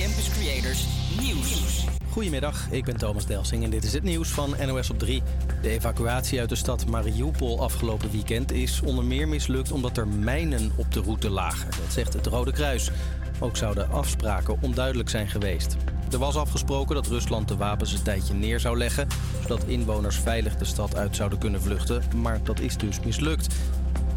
Campus Creators Nieuws. Goedemiddag, ik ben Thomas Delsing en dit is het nieuws van NOS op 3. De evacuatie uit de stad Mariupol afgelopen weekend is onder meer mislukt omdat er mijnen op de route lagen. Dat zegt het Rode Kruis. Ook zouden afspraken onduidelijk zijn geweest. Er was afgesproken dat Rusland de wapens een tijdje neer zou leggen, zodat inwoners veilig de stad uit zouden kunnen vluchten, maar dat is dus mislukt.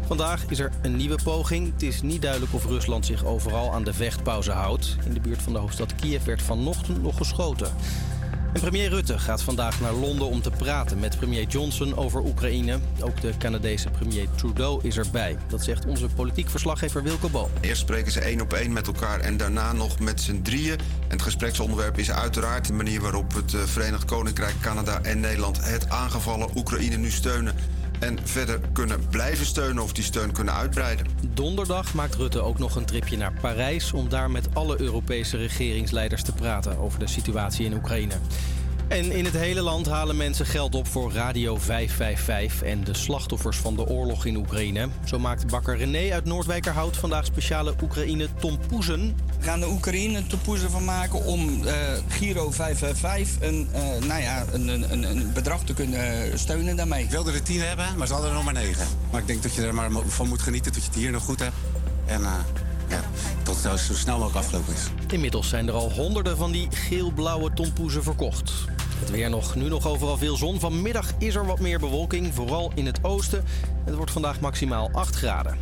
Vandaag is er een nieuwe poging. Het is niet duidelijk of Rusland zich overal aan de vechtpauze houdt. In de buurt van de hoofdstad Kiev werd vanochtend nog geschoten. En premier Rutte gaat vandaag naar Londen om te praten met premier Johnson over Oekraïne. Ook de Canadese premier Trudeau is erbij. Dat zegt onze politiek verslaggever Wilco Boom. Eerst spreken ze één op één met elkaar en daarna nog met z'n drieën. En het gespreksonderwerp is uiteraard de manier waarop het eh, Verenigd Koninkrijk, Canada en Nederland het aangevallen Oekraïne nu steunen en verder kunnen blijven steunen of die steun kunnen uitbreiden. Donderdag maakt Rutte ook nog een tripje naar Parijs om daar met alle Europese regeringsleiders te praten over de situatie in Oekraïne. En in het hele land halen mensen geld op voor Radio 555 en de slachtoffers van de oorlog in Oekraïne. Zo maakt bakker René uit Noordwijkerhout vandaag speciale Oekraïne tompoezen. We gaan de Oekraïne tompoezen van maken om uh, Giro 555 een, uh, nou ja, een, een, een, bedrag te kunnen steunen daarmee. Ik wilde er tien hebben, maar ze hadden er nog maar negen. Maar ik denk dat je er maar van moet genieten dat je het hier nog goed hebt. En uh, ja, tot het zo snel mogelijk afgelopen is. Inmiddels zijn er al honderden van die geel-blauwe tompoezen verkocht. Het weer nog, nu nog overal veel zon. Vanmiddag is er wat meer bewolking, vooral in het oosten. Het wordt vandaag maximaal 8 graden.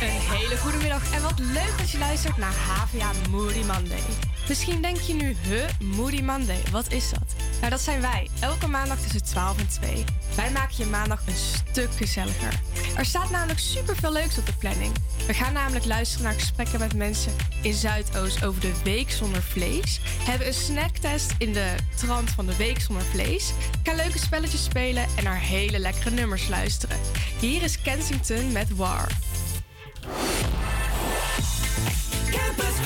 Een hele goede middag en wat leuk dat je luistert naar HVA Moody Monday. Misschien denk je nu, huh, Moody Monday, wat is dat? Nou, dat zijn wij, elke maandag tussen 12 en 2. Wij maken je maandag een stuk gezelliger. Er staat namelijk super veel leuks op de planning. We gaan namelijk luisteren naar gesprekken met mensen in Zuidoost over de week zonder vlees. Hebben een snacktest in de trant van de week zonder vlees. Gaan leuke spelletjes spelen en naar hele lekkere nummers luisteren. Hier is Kensington met War. Campus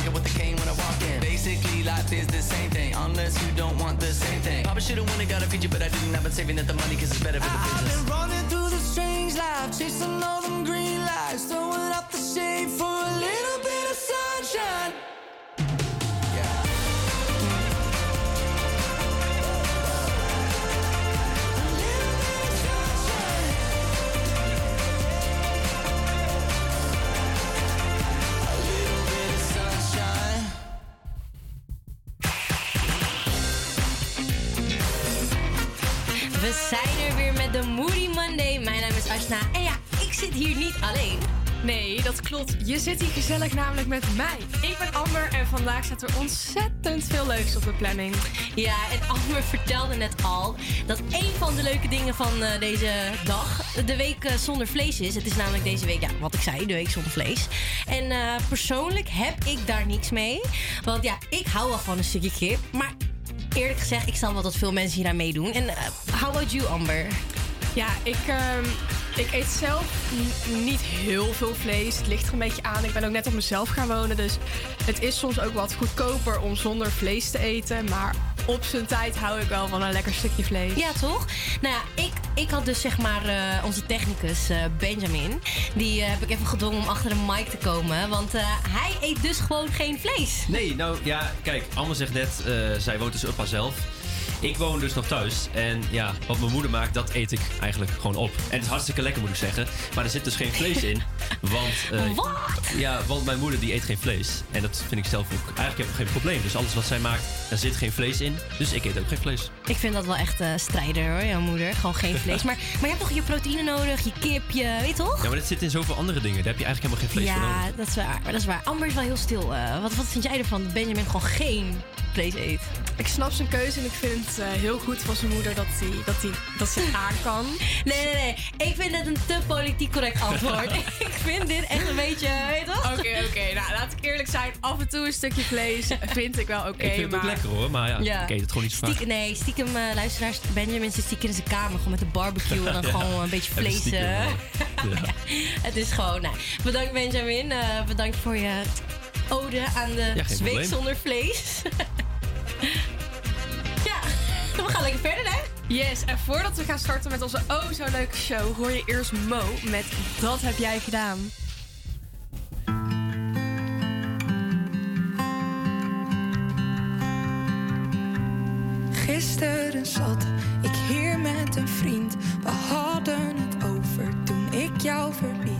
in. Now I feel like Michael with the cane when I walk in. Basically, life is the same thing, unless you don't want the same thing. Probably should've won it, got a feature, but I didn't. I've been saving up the money, cause it's better for the business. I've been running through the strange life, chasing all them green zit hier niet alleen. Nee, dat klopt. Je zit hier gezellig namelijk met mij. Ik ben Amber en vandaag staat er ontzettend veel leuks op de planning. Ja, en Amber vertelde net al dat een van de leuke dingen van eh, deze dag de week eh, zonder vlees is. Het is namelijk deze week, ja, wat ik zei, de week zonder vlees. En eh, persoonlijk heb ik daar niks mee. Want ja, ik hou wel van een stukje kip. Maar eerlijk gezegd, ik snap wel dat veel mensen hier aan meedoen. En how about you, Amber? Ja, ik, ehm, ik eet zelf niet heel veel vlees. Het ligt er een beetje aan. Ik ben ook net op mezelf gaan wonen. Dus het is soms ook wat goedkoper om zonder vlees te eten. Maar op zijn tijd hou ik wel van een lekker stukje vlees. Ja, toch? Nou ja, ik, ik had dus zeg maar eh, onze technicus eh, Benjamin. Die eh, heb ik even gedwongen om achter de mic te komen. Want eh, hij eet dus gewoon geen vlees. Nee, nou ja, kijk, Alma zegt net, eh, zij woont dus op haarzelf. Ik woon dus nog thuis. En ja, wat mijn moeder maakt, dat eet ik eigenlijk gewoon op. En het is hartstikke lekker, moet ik zeggen. Maar er zit dus geen vlees in. Want, eh, Wat? ja, want mijn moeder die eet geen vlees. En dat vind ik zelf ook. Eigenlijk heb ik geen probleem. Dus alles wat zij maakt, daar zit geen vlees in. Dus ik eet ook geen vlees. Ik vind dat wel echt eh, strijder hoor, jouw moeder. Gewoon geen vlees. Maar, maar je hebt toch je proteïne nodig, je kip, je, weet toch? Ja, maar dit zit in zoveel andere dingen. Daar heb je eigenlijk helemaal geen vlees voor Ja, nodig. dat is waar. Maar dat is waar. Amber is wel heel stil. eh. wat, wat vind jij ervan dat Benjamin gewoon geen vlees eet? Ik snap zijn keuze en ik vind het eh, heel goed van zijn moeder dat hij dat hij dat ze het aan kan. Nee, nee, nee. Ik vind het een te politiek correct antwoord. ik vind dit echt een beetje, weet je toch? Oké, oké. Nou, laat ik eerlijk zijn. Af en toe een stukje vlees vind ik wel oké. ik vind het ook lekker hoor, maar ja, Ja. ik eet het gewoon niet vaak. Stiekem, nee, stiekem eh, luisteraars. Benjamin zit stiekem in zijn kamer. Gewoon met de barbecue en dan Ja. gewoon een beetje vlees. stiekem, eh. ja. Ja, Het is gewoon, nou, bedankt Benjamin. Eh, bedankt voor je ode aan de Ja, probleem. zonder vlees. ja, we gaan lekker verder hè. Yes, en voordat we gaan starten met onze oh zo leuke show, hoor je eerst Mo met Dat heb jij gedaan. Gisteren zat ik hier met een vriend. We hadden het over toen ik jou verliet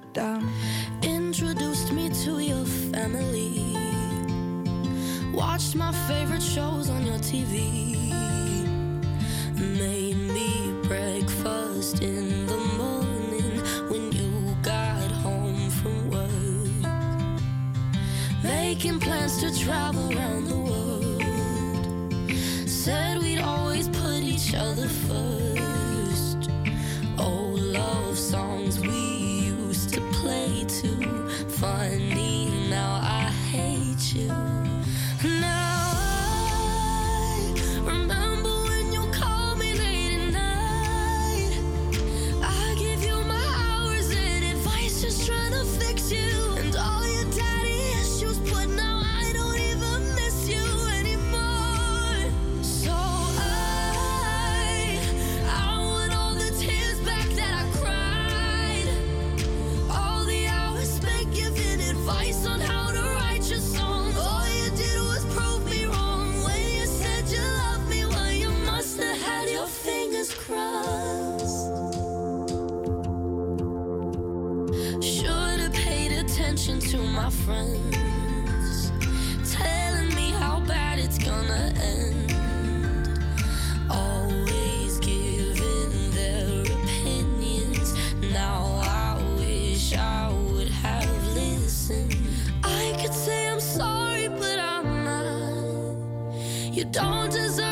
don't deserve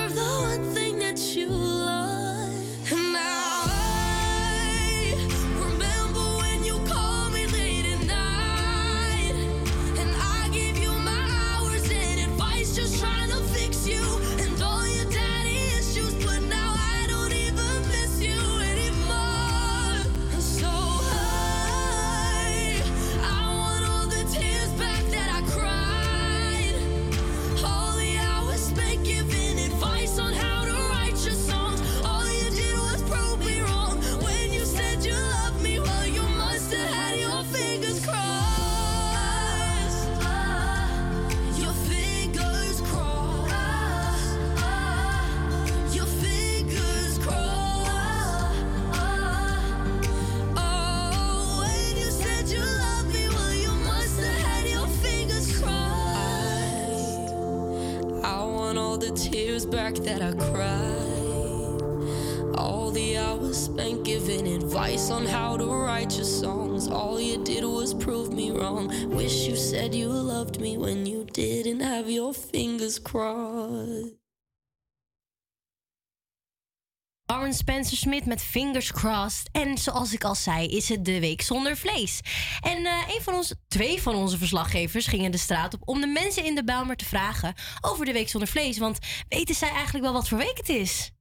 Spencer Smith met Fingers Crossed. En zoals ik al zei, is het de week zonder vlees. En eh, een van onze, twee van onze verslaggevers gingen de straat op om de mensen in de Bijlmer te vragen over de week zonder vlees. Want weten zij eigenlijk wel wat voor week het is?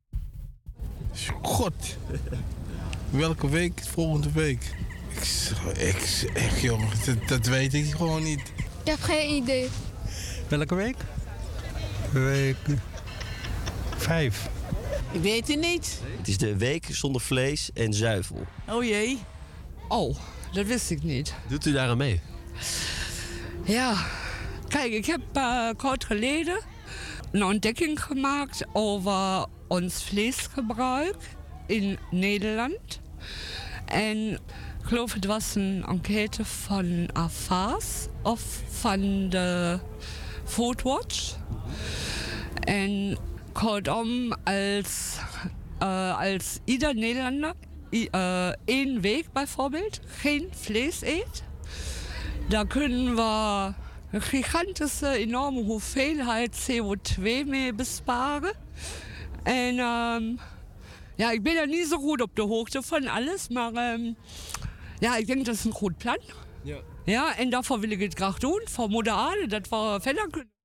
God. Welke week? Volgende week. Ik, ik, echt jongen, dat, dat weet ik gewoon niet. Ik heb geen idee. Welke week? Week 5. Ik weet het niet. Het is de week zonder vlees en zuivel. Oh jee. Oh, dat wist ik niet. Doet u daar aan mee? Ja, kijk, ik heb eh, kort geleden een ontdekking gemaakt over ons vleesgebruik in Nederland. En ik geloof het was een enquête van AFAS of van de Foodwatch. En kortom, als, äh, als ieder Nederlander i- äh, één week bijvoorbeeld geen vlees eet, dan kunnen we een gigantische, enorme hoeveelheid CO2 mee besparen. En ehm, ja, ik ben er niet zo goed op de hoogte van alles, maar ehm, ja, ik denk dat is een goed plan. Ja. Ja, en daarvoor wil ik het graag doen, voor moeder Aarde, dat we verder kunnen.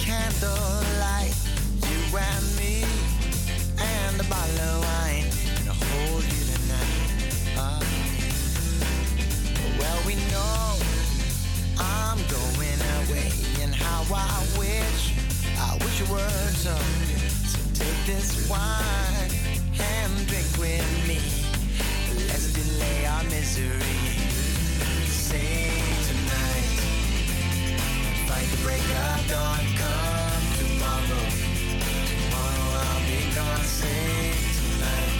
Candlelight. You and me, and a bottle of wine. Hold you tonight. Well, we know I'm going away. And how I wish, I wish so. Take this wine and drink with me. Let's delay our misery. The break of. Come tomorrow. Tomorrow I'll be gone. Tonight.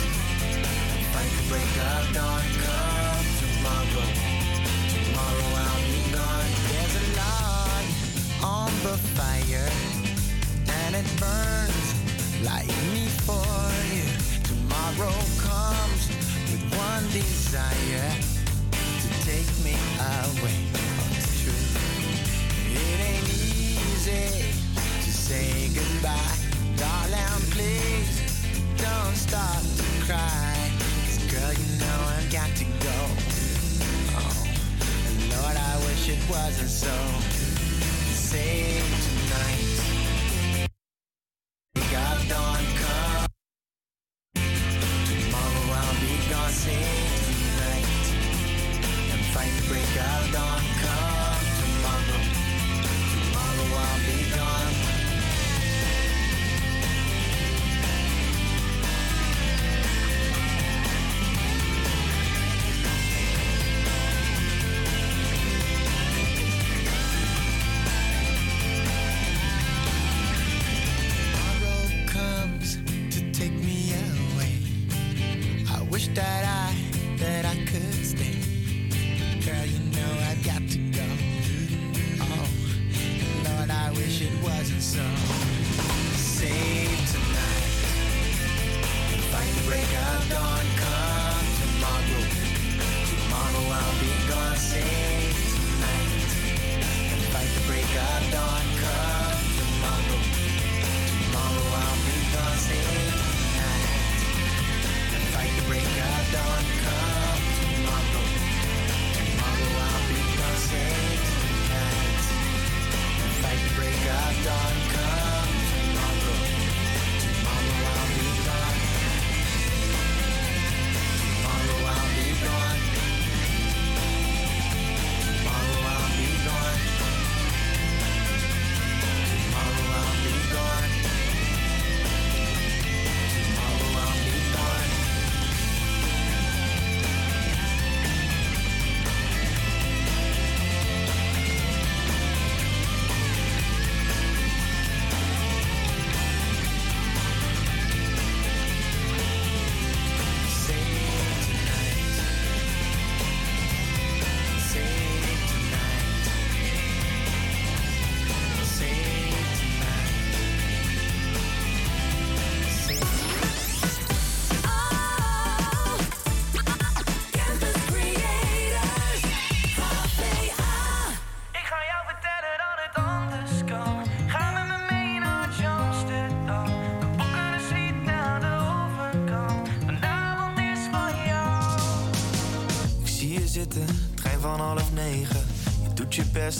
The. Come tomorrow. Tomorrow I'll be gone. There's a on the fire, and it burns like me for you. Tomorrow comes with one desire to take me away. Easy to say goodbye, darling. Please don't start to cry. 'Cause girl, you know I've got to go. Oh, Lord, I wish it wasn't so. Save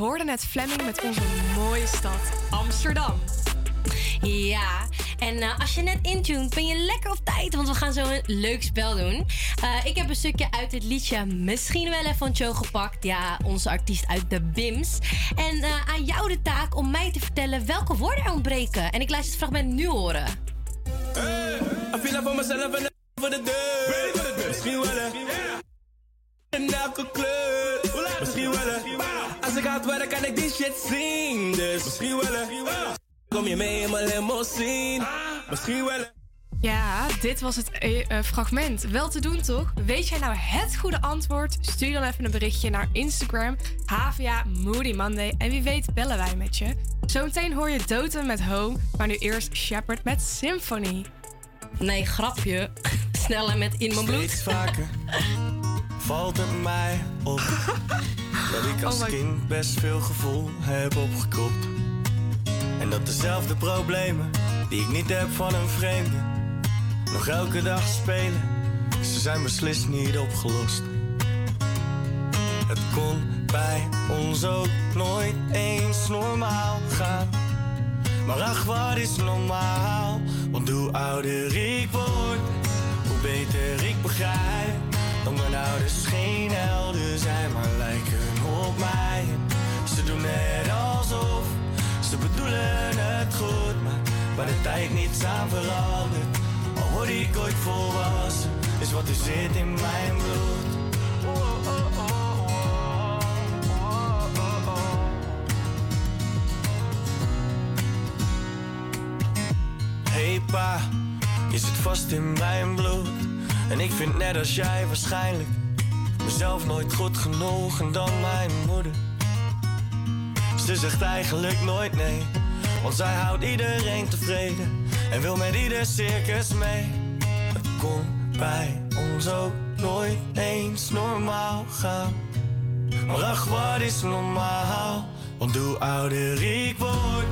hoorde net Fleming met onze mooie stad, Amsterdam. Ja, en eh, als je net intuned, ben je lekker op tijd, want we gaan zo een leuk spel doen. Eh, ik heb een stukje uit het liedje Misschien wel even van Joe gepakt. Ja, onze artiest uit de BIMS. En eh, aan jou de taak om mij te vertellen welke woorden er ontbreken. En ik laat je het fragment nu horen. I feel like voor mezelf en voor de deur. Misschien wel hè. In elke kleur. Ik die shit zien. Dus misschien wel. Kom je mee in mijn limousine. Misschien wel. Ja, dit was het eh, eh, fragment. Wel te doen toch? Weet jij nou het goede antwoord? Stuur dan even een berichtje naar Instagram, HVA Moody Monday. En wie weet bellen wij met je. Zometeen hoor je Doten met Home, maar nu eerst Shepard met Symphony. Nee, grapje. Sneller met In Mijn Bloed. Steeds vaker valt het mij op dat ik als Oh kind best veel gevoel heb opgekropt. En dat dezelfde problemen die ik niet heb van een vreemde, nog elke dag spelen. Ze zijn beslist niet opgelost. Het kon bij ons ook nooit eens normaal gaan. Maar ach, wat is normaal? Want hoe ouder ik word, hoe beter ik begrijp. Dat mijn ouders geen helden zijn, maar lijken op mij. Ze doen net alsof ze bedoelen het goed, maar waar de tijd niets aan verandert. Al word ik ooit volwassen, is wat er zit in mijn bloed. Hey pa, je zit vast in mijn bloed. En ik vind net als jij waarschijnlijk mezelf nooit goed genoeg en dan mijn moeder. Ze zegt eigenlijk nooit nee, want zij houdt iedereen tevreden en wil met ieder circus mee. Het kon bij ons ook nooit eens normaal gaan. Maar ach, wat is normaal? Want hoe ouder ik word,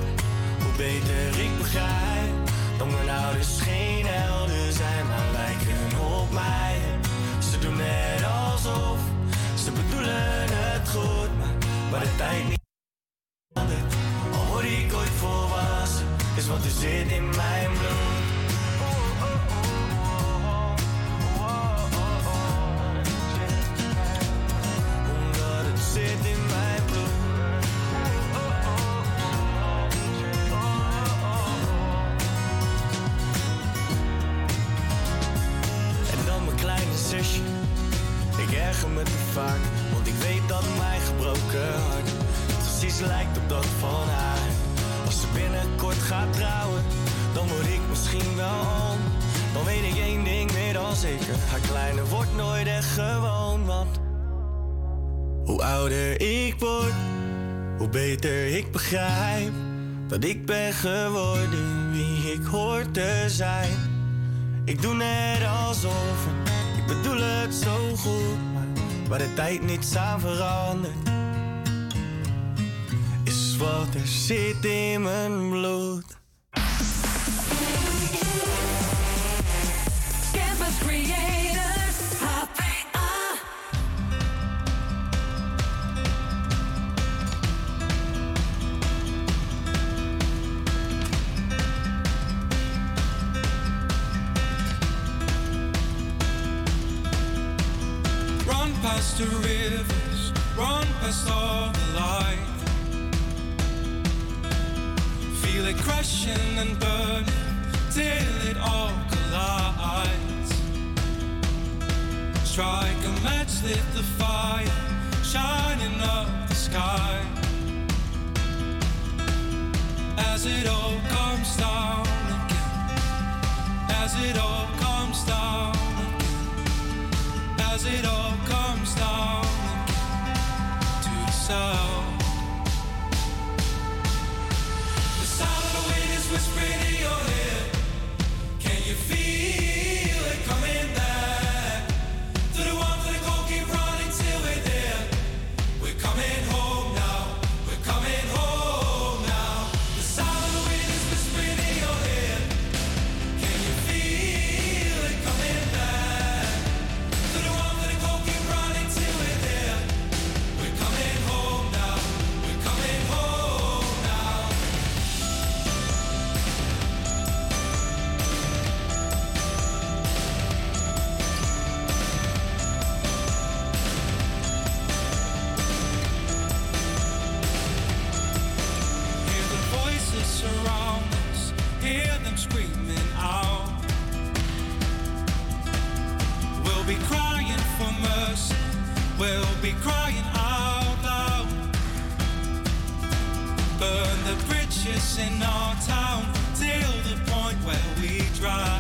hoe beter ik begrijp. Dat mijn ouders geen helden ze bedoelen het goed, maar de tijd niet verandert. Al word ik ooit volwassen, is wat er zit in mijn bloed. Dat ik ben geworden wie ik hoor te zijn. Ik doe net alsof ik bedoel het zo goed, maar waar de tijd niets aan verandert, is wat er zit in mijn bloed. Campus Creators, run past the light. Feel it crashing and burning till it all collides. Strike a match, lit the fire, shining up the sky. As it all comes down again, as it all comes down again, as it all comes down sound. The sound of the wind is whispering in your ear. We'll be crying out loud. Burn the bridges in our town till the point where we drown.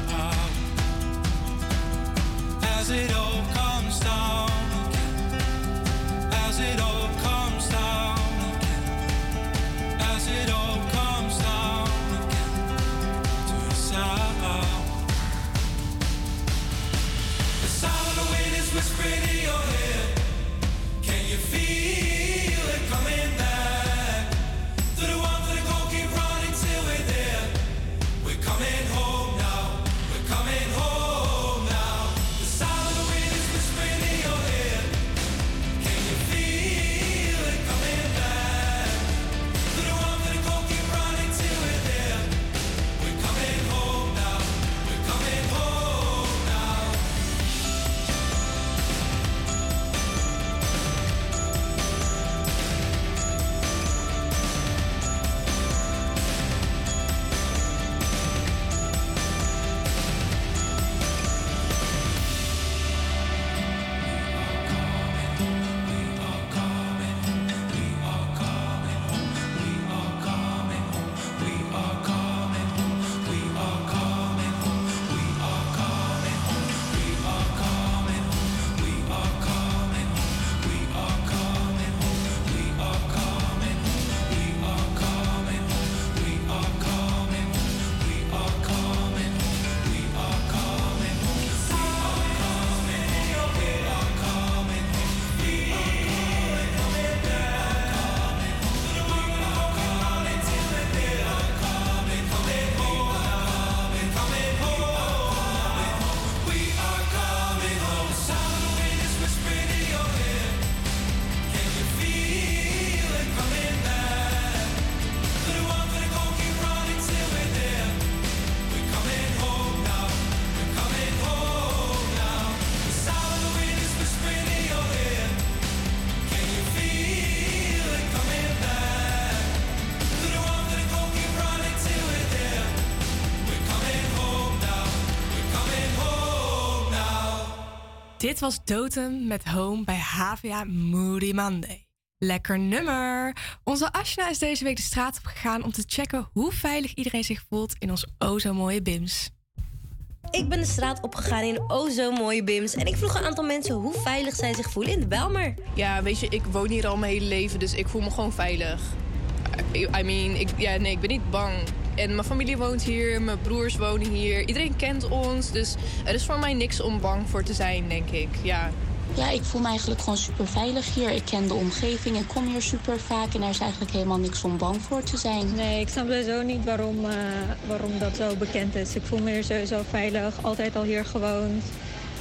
Dit was Dotem met Home bij HVA Moody Monday. Lekker nummer! Onze Ashna is deze week de straat op gegaan om te checken hoe veilig iedereen zich voelt in ons o zo mooie BIMS. Ik ben de straat opgegaan in o zo mooie bims. En ik vroeg een aantal mensen hoe veilig zij zich voelen in de Belmer. Ja, weet je, ik woon hier al mijn hele leven, dus ik voel me gewoon veilig. I mean, ik, ja, nee, ik ben niet bang. En mijn familie woont hier, mijn broers wonen hier. Iedereen kent ons, dus er is voor mij niks om bang voor te zijn, denk ik. Ja. Ja, ik voel me eigenlijk gewoon super veilig hier. Ik ken de omgeving en kom hier super vaak. En er is eigenlijk helemaal niks om bang voor te zijn. Nee, ik snap sowieso niet waarom, eh, waarom dat zo bekend is. Ik voel me hier sowieso veilig. Altijd al hier gewoond.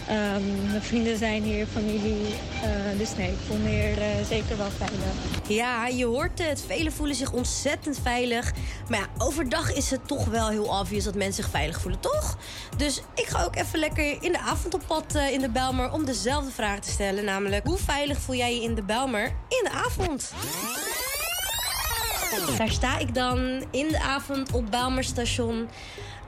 Ehm, mijn vrienden zijn hier, familie. Eh, dus nee, ik voel me hier eh, zeker wel veilig. Ja, je hoort het. Velen voelen zich ontzettend veilig. Maar ja, overdag is het toch wel heel obvious dat mensen zich veilig voelen, toch? Dus ik ga ook even lekker in de avond op pad eh, in de Belmer om dezelfde vraag te stellen. Namelijk, hoe veilig voel jij je in de Belmer in de avond? Daar sta ik dan in de avond op Bijlmerstation.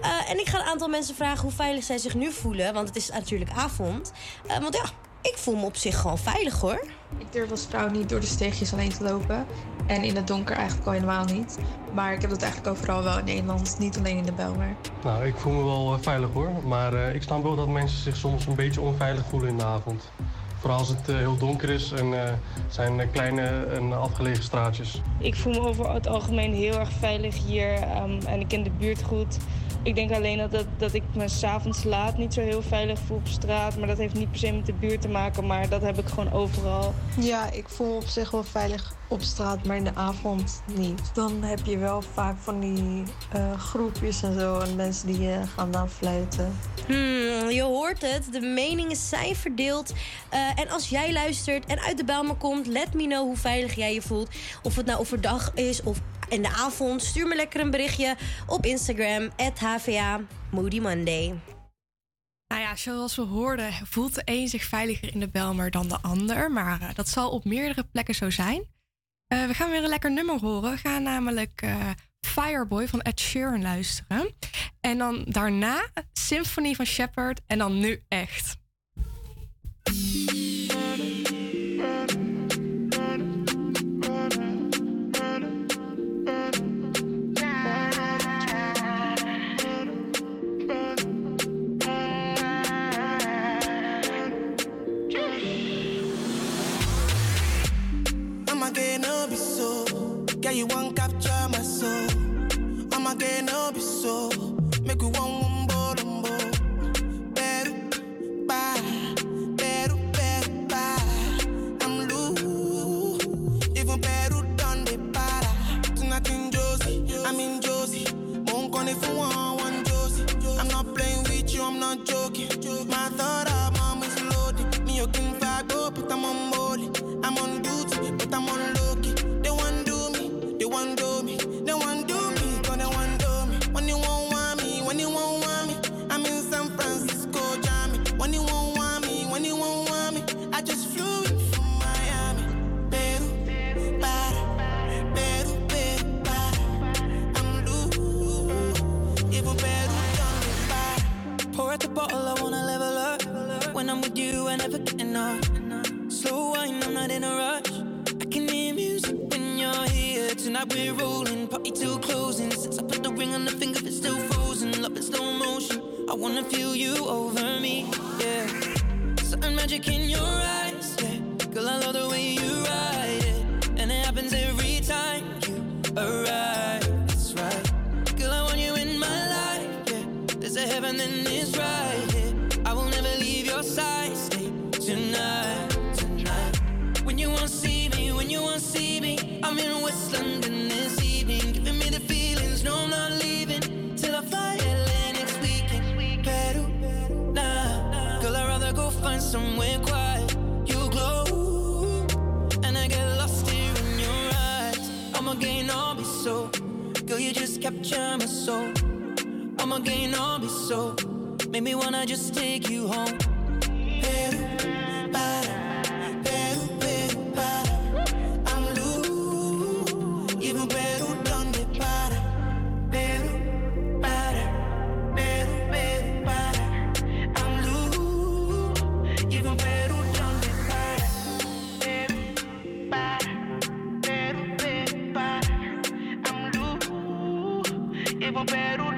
Eh, en ik ga een aantal mensen vragen hoe veilig zij zich nu voelen. Want het is natuurlijk avond. Eh, want ja, ik voel me op zich gewoon veilig hoor. Ik durf als vrouw niet door de steegjes alleen te lopen. En in het donker eigenlijk al helemaal niet. Maar ik heb dat eigenlijk overal wel in Nederland, niet alleen in de Belmer. Nou, ik voel me wel eh, veilig hoor. Maar eh, ik snap wel dat mensen zich soms een beetje onveilig voelen in de avond. Vooral als het heel donker is en eh, zijn kleine en afgelegen straatjes. Ik voel me over het algemeen heel erg veilig hier ehm, en ik ken de buurt goed. Ik denk alleen dat, dat, dat ik me s'avonds laat niet zo heel veilig voel op straat. Maar dat heeft niet per se met de buurt te maken, maar dat heb ik gewoon overal. Ja, ik voel me op zich wel veilig op straat, maar in de avond niet. Dan heb je wel vaak van die eh, groepjes en zo en mensen die eh, gaan dan fluiten. Hmm, je hoort het, de meningen zijn verdeeld. Eh, en als jij luistert en uit de Bijlmer komt, let me know hoe veilig jij je voelt. Of het nou overdag is of in de avond. Stuur me lekker een berichtje op Instagram, HVA Moody Monday. Nou ja, zoals we hoorden, voelt de een zich veiliger in de Belmer dan de ander. Maar eh, dat zal op meerdere plekken zo zijn. Eh, we gaan weer een lekker nummer horen. We gaan namelijk eh, Fireboy van Ed Sheeran luisteren. En dan daarna Symphony van Shepard. En dan nu echt. I'm again no be so. Girl, you won't capture my soul. I'm again no be so. Make you one one bolombo. Better, bye. Better, better, bye. I'm loose. Even better done the para. Tonight in Josie, I'm in Josie. Won't call you want one bottle, I wanna level up. When I'm with you, I never get enough. Slow wine, I'm not in a rush. I can hear music when you're here. Tonight we're rolling, party till closing. Since I put the ring on the finger, it's still frozen. Love in slow motion. I wanna feel you over me, yeah. Something magic in your eyes, yeah. Girl, I love the way you ride it, and it happens every time you arrive. A heaven, then it's right here. I will never leave your side. Stay tonight, tonight. When you won't see me, when you won't see me, I'm in West London this evening, giving me the feelings. No, I'm not leaving till I fly LA next weekend. Peru, nah, girl, I'd rather go find somewhere quiet. You glow, and I get lost here in your eyes. I'ma gain all be so, girl, you just capture my soul. I'ma gain all be so. Make me wanna just take you home. Pero para, para. I'm Peru donde para. Para, para. I'm Peru.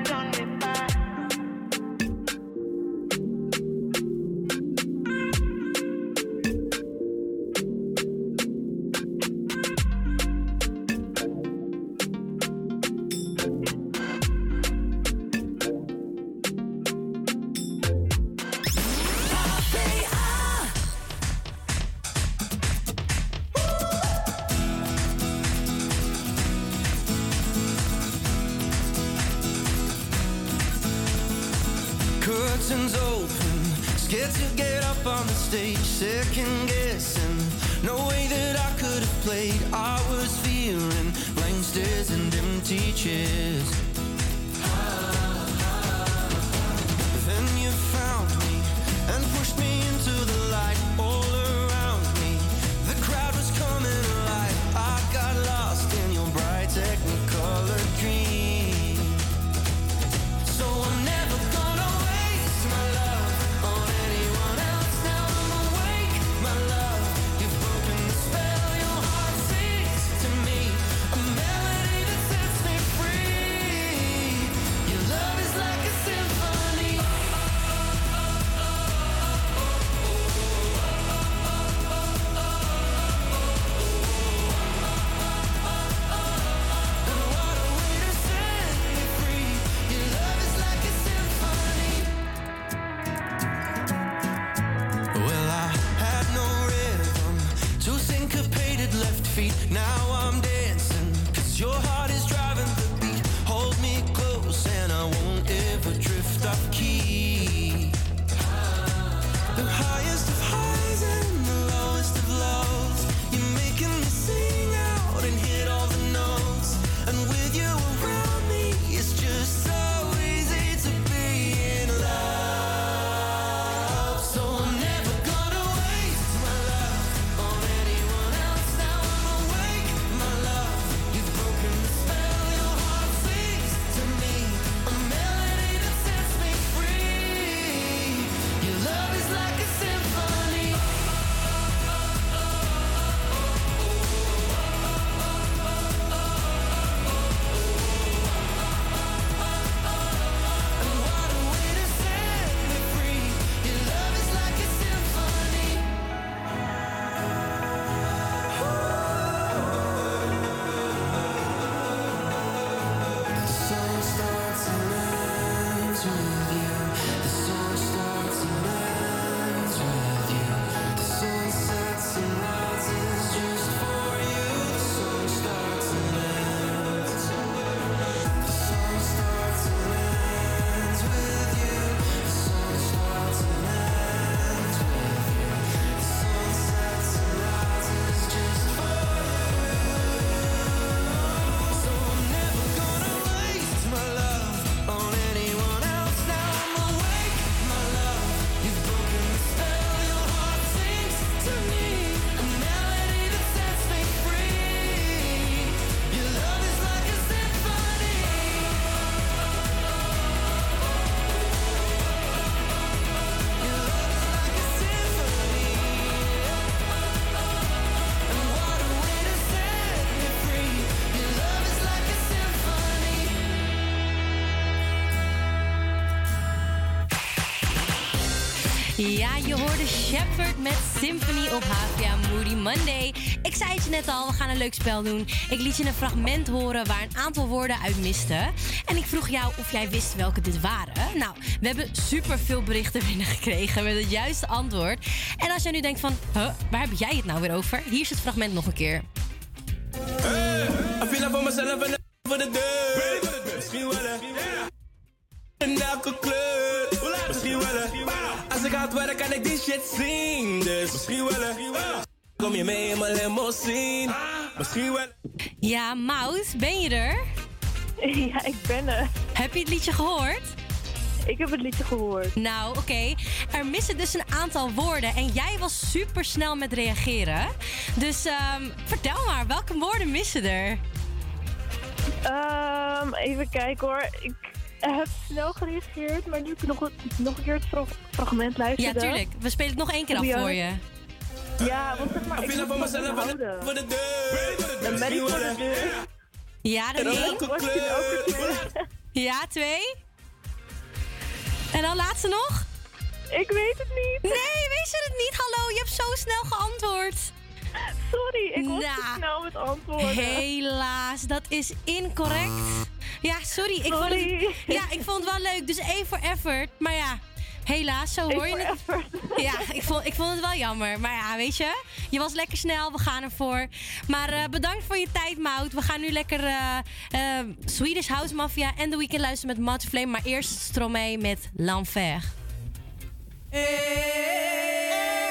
Ja, je hoorde Shepard met Symphony op HVA Moody Monday. Ik zei het je net al, we gaan een leuk spel doen. Ik liet je een fragment horen waar een aantal woorden uit misten. En ik vroeg jou of jij wist welke dit waren. Nou, we hebben super veel berichten binnengekregen met het juiste antwoord. En als jij nu denkt van, huh, waar heb jij het nou weer over? Hier is het fragment nog een keer. Feel like voor mezelf en voor de deur. Misschien wel elke kleur. Kan ik die shit zien. Dus misschien wel hè. Kom je mee in mijn limousine. Misschien wel. Ja, Maus, ben je er? Ja, ik ben er. Heb je het liedje gehoord? Ik heb het liedje gehoord. Nou, oké. Er missen dus een aantal woorden en jij was super snel met reageren. Dus ehm, vertel maar, welke woorden missen er? Ehm, even kijken hoor. Ik heb snel gereageerd, maar nu ik nog, een- nog een keer het fra- fragment Ja, luisteren. tuurlijk. We spelen het nog één keer af voor je. Ja, want zeg maar, ik moet me houden. Voor de deur. Voor de deur. Ja, er ook weer. Ja, twee. En dan laatste nog? Ik weet het niet. Nee, weet je het niet? Hallo, je hebt zo snel geantwoord. Sorry, ik was Nou, te snel met antwoorden. Helaas, dat is incorrect. Ja, sorry. Ik Vond het, ja, ik vond het wel leuk. Dus één voor effort. Maar ja, helaas, zo hoor je het. Ja, ik vond, ik vond het wel jammer. Maar ja, weet je, je was lekker snel. We gaan ervoor. Maar eh, bedankt voor je tijd, Mout. We gaan nu lekker eh, eh, Swedish House Mafia en The Weekend luisteren met Matt Flame. Maar eerst Stromae met L'Enfer. Je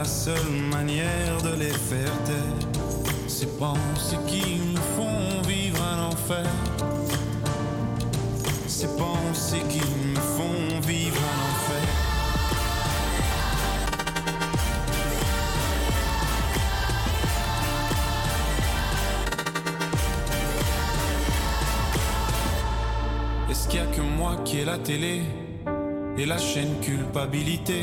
La seule manière de les faire taire. Ces pensées qui nous font vivre un enfer. Ces pensées qui me font vivre un enfer. Est-ce qu'il y a que moi qui ai la télé et la chaîne culpabilité?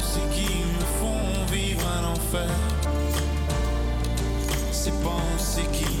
qui me font vivre un enfer. Ces pensées qui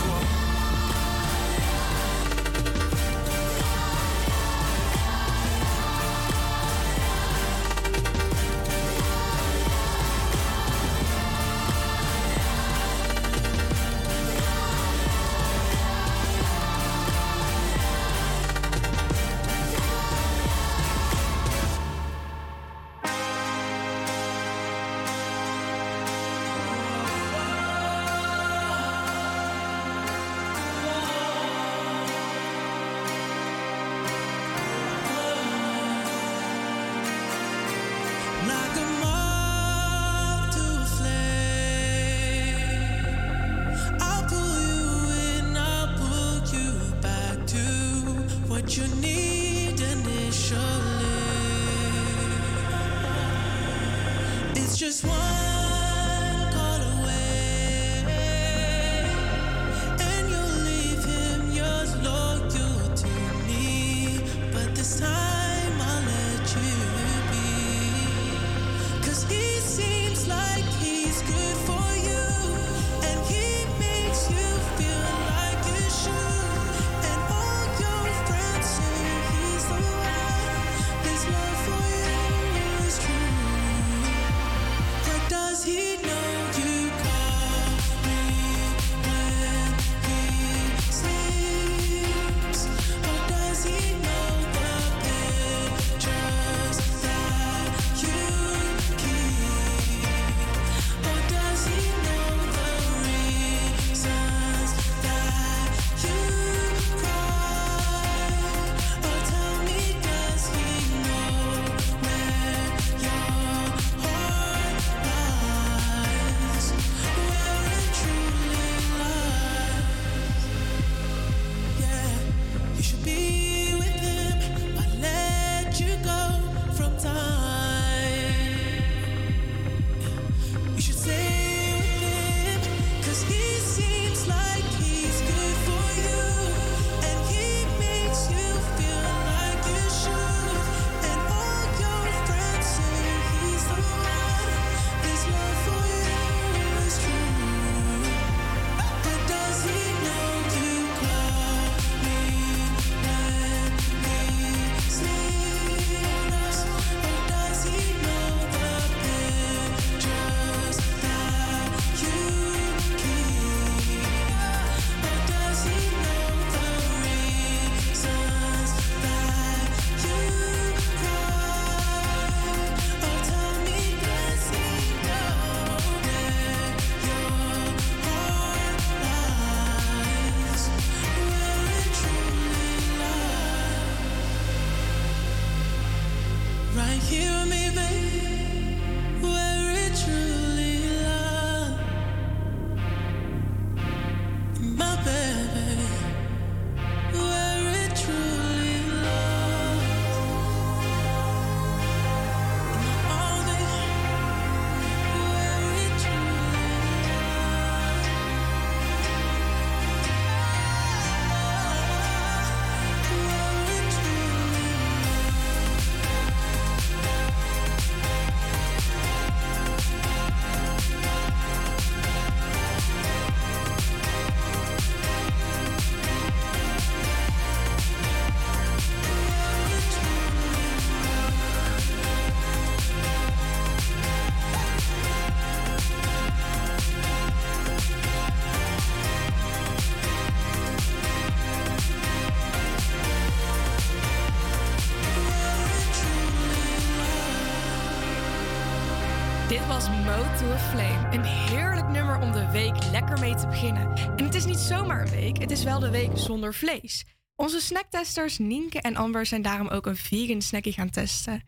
To a Flame. Een heerlijk nummer om de week lekker mee te beginnen. En het is niet zomaar een week, het is wel de week zonder vlees. Onze snacktesters Nienke en Amber zijn daarom ook een vegan snackie gaan testen.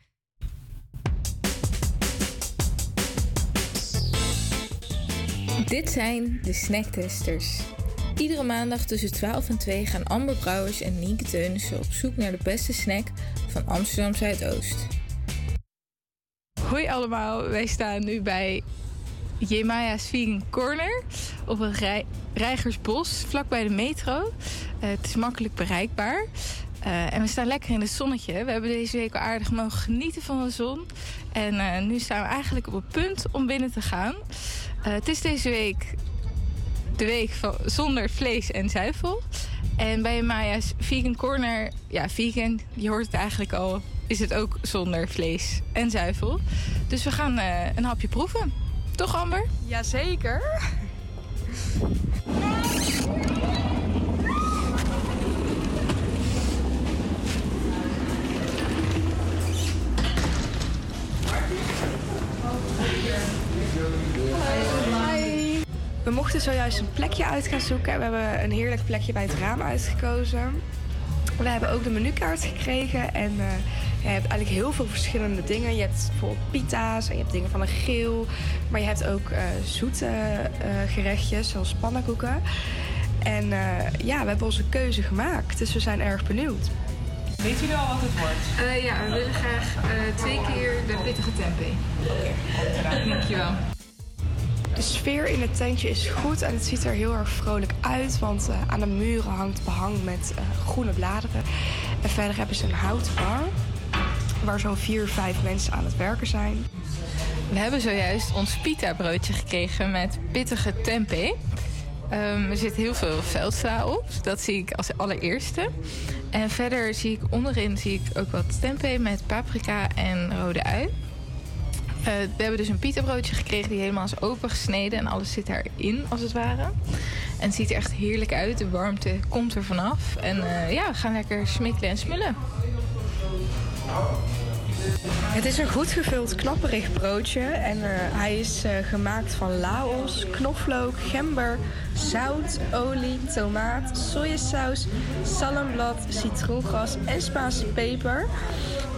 Dit zijn de snacktesters. Iedere maandag tussen 12 en 2 gaan Amber Brouwers en Nienke Teunissen op zoek naar de beste snack van Amsterdam Zuidoost. Hoi allemaal, wij staan nu bij Jemaya's Vegan Corner op een rij- Rijgersbos, vlakbij de metro. Eh, het is makkelijk bereikbaar. Eh, en we staan lekker in het zonnetje. We hebben deze week al aardig mogen genieten van de zon. En eh, nu staan we eigenlijk op het punt om binnen te gaan. Het is deze week de week van, zonder vlees en zuivel. En bij Maya's Vegan Corner, ja, vegan, je hoort het eigenlijk al, is het ook zonder vlees en zuivel. Dus we gaan een hapje proeven. Toch, Amber? Jazeker. We mochten zojuist een plekje uit gaan zoeken. We hebben een heerlijk plekje bij het raam uitgekozen. We hebben ook de menukaart gekregen. En eh, ja, je hebt eigenlijk heel veel verschillende dingen. Je hebt bijvoorbeeld pita's en je hebt dingen van een geel. Maar je hebt ook eh, zoete eh, gerechtjes, zoals pannenkoeken. En eh, ja, we hebben onze keuze gemaakt. Dus we zijn erg benieuwd. Weet jullie al wat het wordt? Eh, ja, we willen graag eh, twee keer de pittige tempeh. Oké, dankjewel. De sfeer in het tentje is goed en het ziet er heel erg vrolijk uit. Want eh, aan de muren hangt behang met eh, groene bladeren. En verder hebben ze een houten bar. Waar zo'n vier, vijf mensen aan het werken zijn. We hebben zojuist ons pita broodje gekregen met pittige tempeh. Ehm, er zit heel veel veldsla op. Dat zie ik als allereerste. En verder zie ik onderin zie ik ook wat tempeh met paprika en rode ui. Eh, we hebben dus een pita broodje gekregen die helemaal is opengesneden. En alles zit daarin, als het ware. En het ziet er echt heerlijk uit. De warmte komt er vanaf. En eh, ja, we gaan lekker smikkelen en smullen. Het is een goed gevuld knapperig broodje. En eh, hij is eh, gemaakt van laos, knoflook, gember, zout, olie, tomaat, sojasaus, salmblad, citroengas en Spaanse peper.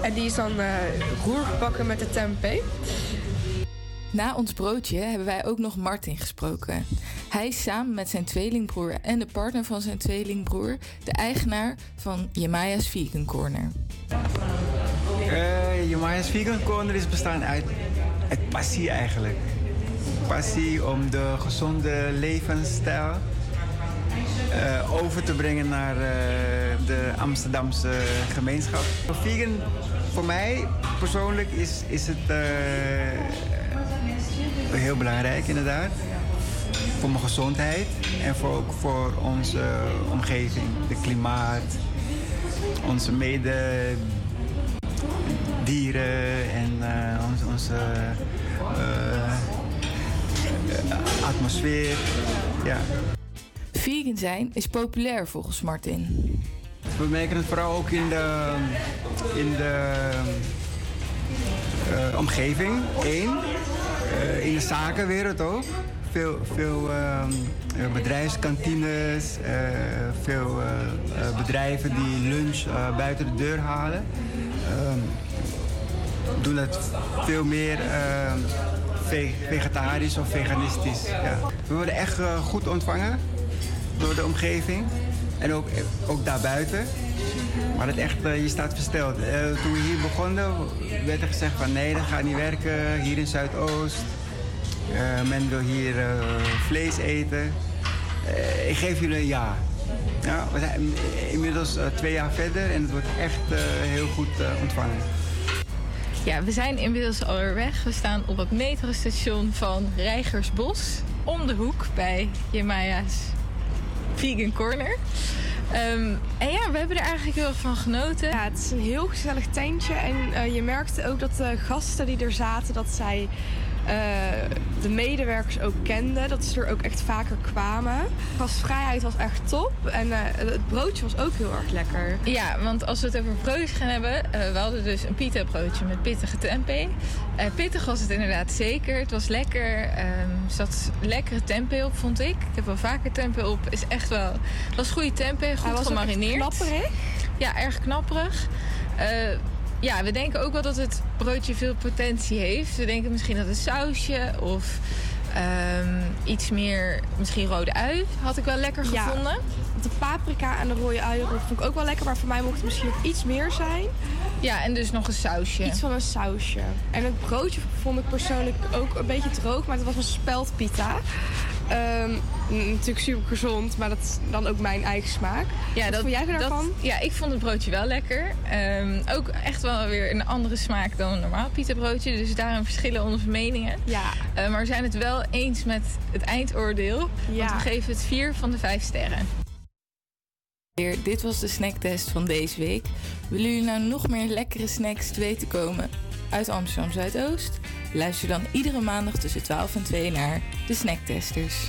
En die is dan eh roergebakken met de tempeh. Na ons broodje hebben wij ook nog Martin gesproken. Hij is samen met zijn tweelingbroer en de partner van zijn tweelingbroer de eigenaar van Jemaya's Vegan Corner. Jemaya's Vegan Corner is bestaan uit, uit passie eigenlijk. Passie om de gezonde levensstijl eh, over te brengen naar eh, de Amsterdamse gemeenschap. Vegan voor mij persoonlijk is, is het heel belangrijk inderdaad. Voor mijn gezondheid en voor, ook voor onze omgeving, de klimaat, onze mededieren en eh, onze, onze eh, atmosfeer. Ja. Vegan zijn is populair volgens Martin. We merken het vooral ook in de, in de eh, omgeving, één. Eh, in de zakenwereld ook. Veel, veel ehm, eh, bedrijfskantines, eh, veel bedrijven die lunch buiten de deur halen. Ehm, doen het veel meer ehm, ve- vegetarisch of veganistisch. Ja. We worden echt goed ontvangen door de omgeving. En ook, ook daarbuiten. Maar het echt, eh, je staat versteld. Eh, toen we hier begonnen werd er gezegd van nee, dat gaat niet werken. Hier in Zuidoost. Eh, men wil hier vlees eten. Ik geef jullie een ja. ja we zijn inmiddels twee jaar verder en het wordt echt heel goed ontvangen. Ja, we zijn inmiddels alweer weg. We staan op het metrostation van Rijgersbos. Om de hoek bij Jemaya's Vegan Corner. Ehm, en ja, we hebben er eigenlijk heel erg van genoten. Ja, het is een heel gezellig tentje. En eh, je merkte ook dat de gasten die er zaten, dat zij de medewerkers ook kenden. Dat ze er ook echt vaker kwamen. Gastvrijheid was echt top. En eh, het broodje was ook heel erg lekker. Ja, want als we het over broodjes gaan hebben, eh, we hadden dus een pita broodje met pittige tempeh. Eh, pittig was het inderdaad zeker. Het was lekker. ehm, Er zat lekkere tempeh op, vond ik. Ik heb wel vaker tempeh op. Is echt wel. Het was goede tempeh, goed Hij was gemarineerd. knapperig. Ja, erg knapperig. Ja, we denken ook wel dat het broodje veel potentie heeft. We denken misschien dat het sausje of ehm, iets meer, misschien rode ui, had ik wel lekker Ja. gevonden. De paprika en de rode uienrot vond ik ook wel lekker. Maar voor mij mocht het misschien nog iets meer zijn. Ja, en dus nog een sausje. Iets van een sausje. En het broodje vond ik persoonlijk ook een beetje droog. Maar het was een speldpita. Ehm, natuurlijk super gezond, maar dat is dan ook mijn eigen smaak. Ja, Wat dat, vond jij dat- daarvan? ja, ik vond het broodje wel lekker. Ehm, ook echt wel weer een andere smaak dan een normaal pita broodje. Dus daarom verschillen onze meningen. Ja. Eh, maar we zijn het wel eens met het eindoordeel. Ja. Want we geven het 4 van de 5 sterren. Dit was de snacktest van deze week. Willen jullie nou nog meer lekkere snacks te weten komen uit Amsterdam Zuidoost? Luister dan iedere maandag tussen 12 en 2 naar de Snacktesters.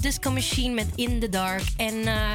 Disco Machine met In the Dark. En eh,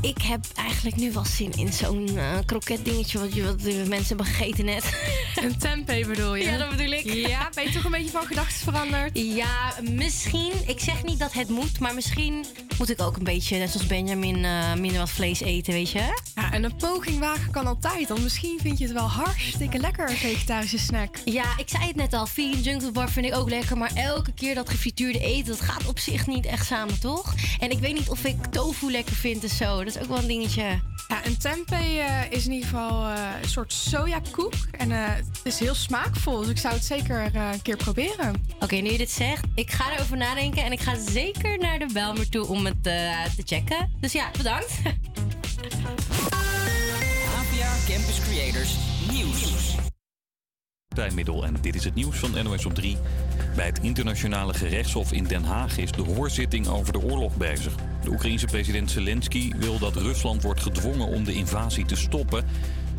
ik heb eigenlijk nu wel zin in zo'n eh kroket dingetje wat, je, wat de mensen hebben gegeten net. Een tempeh bedoel je? Ja, dat bedoel ik. Ja, ben je toch een beetje van gedachten veranderd? Ja, misschien. Ik zeg niet dat het moet, maar misschien moet ik ook een beetje, net zoals Benjamin, eh, minder wat vlees eten, weet je? Ja, en een poging wagen kan altijd. Want misschien vind je het wel hartstikke lekker, een vegetarische snack. Ja, ik zei het net al. Vegan food bar vind ik ook lekker. Maar elke keer dat gefrituurde eten, dat gaat op zich niet echt samen, toch? En ik weet niet of ik tofu lekker vind en zo. Dat is ook wel een dingetje. Ja, een tempeh eh, is in ieder geval eh, een soort sojakoek. En eh, het is heel smaakvol, dus ik zou het zeker een keer proberen. Oké, nu je dit zegt, ik ga erover nadenken. En ik ga zeker naar de Belmer toe om het te checken. Dus ja, bedankt. Campus Creators Nieuws. Partijmiddel en dit is het nieuws van NOS op 3. Bij het internationale gerechtshof in Den Haag is de hoorzitting over de oorlog bezig. De Oekraïense president Zelensky wil dat Rusland wordt gedwongen om de invasie te stoppen.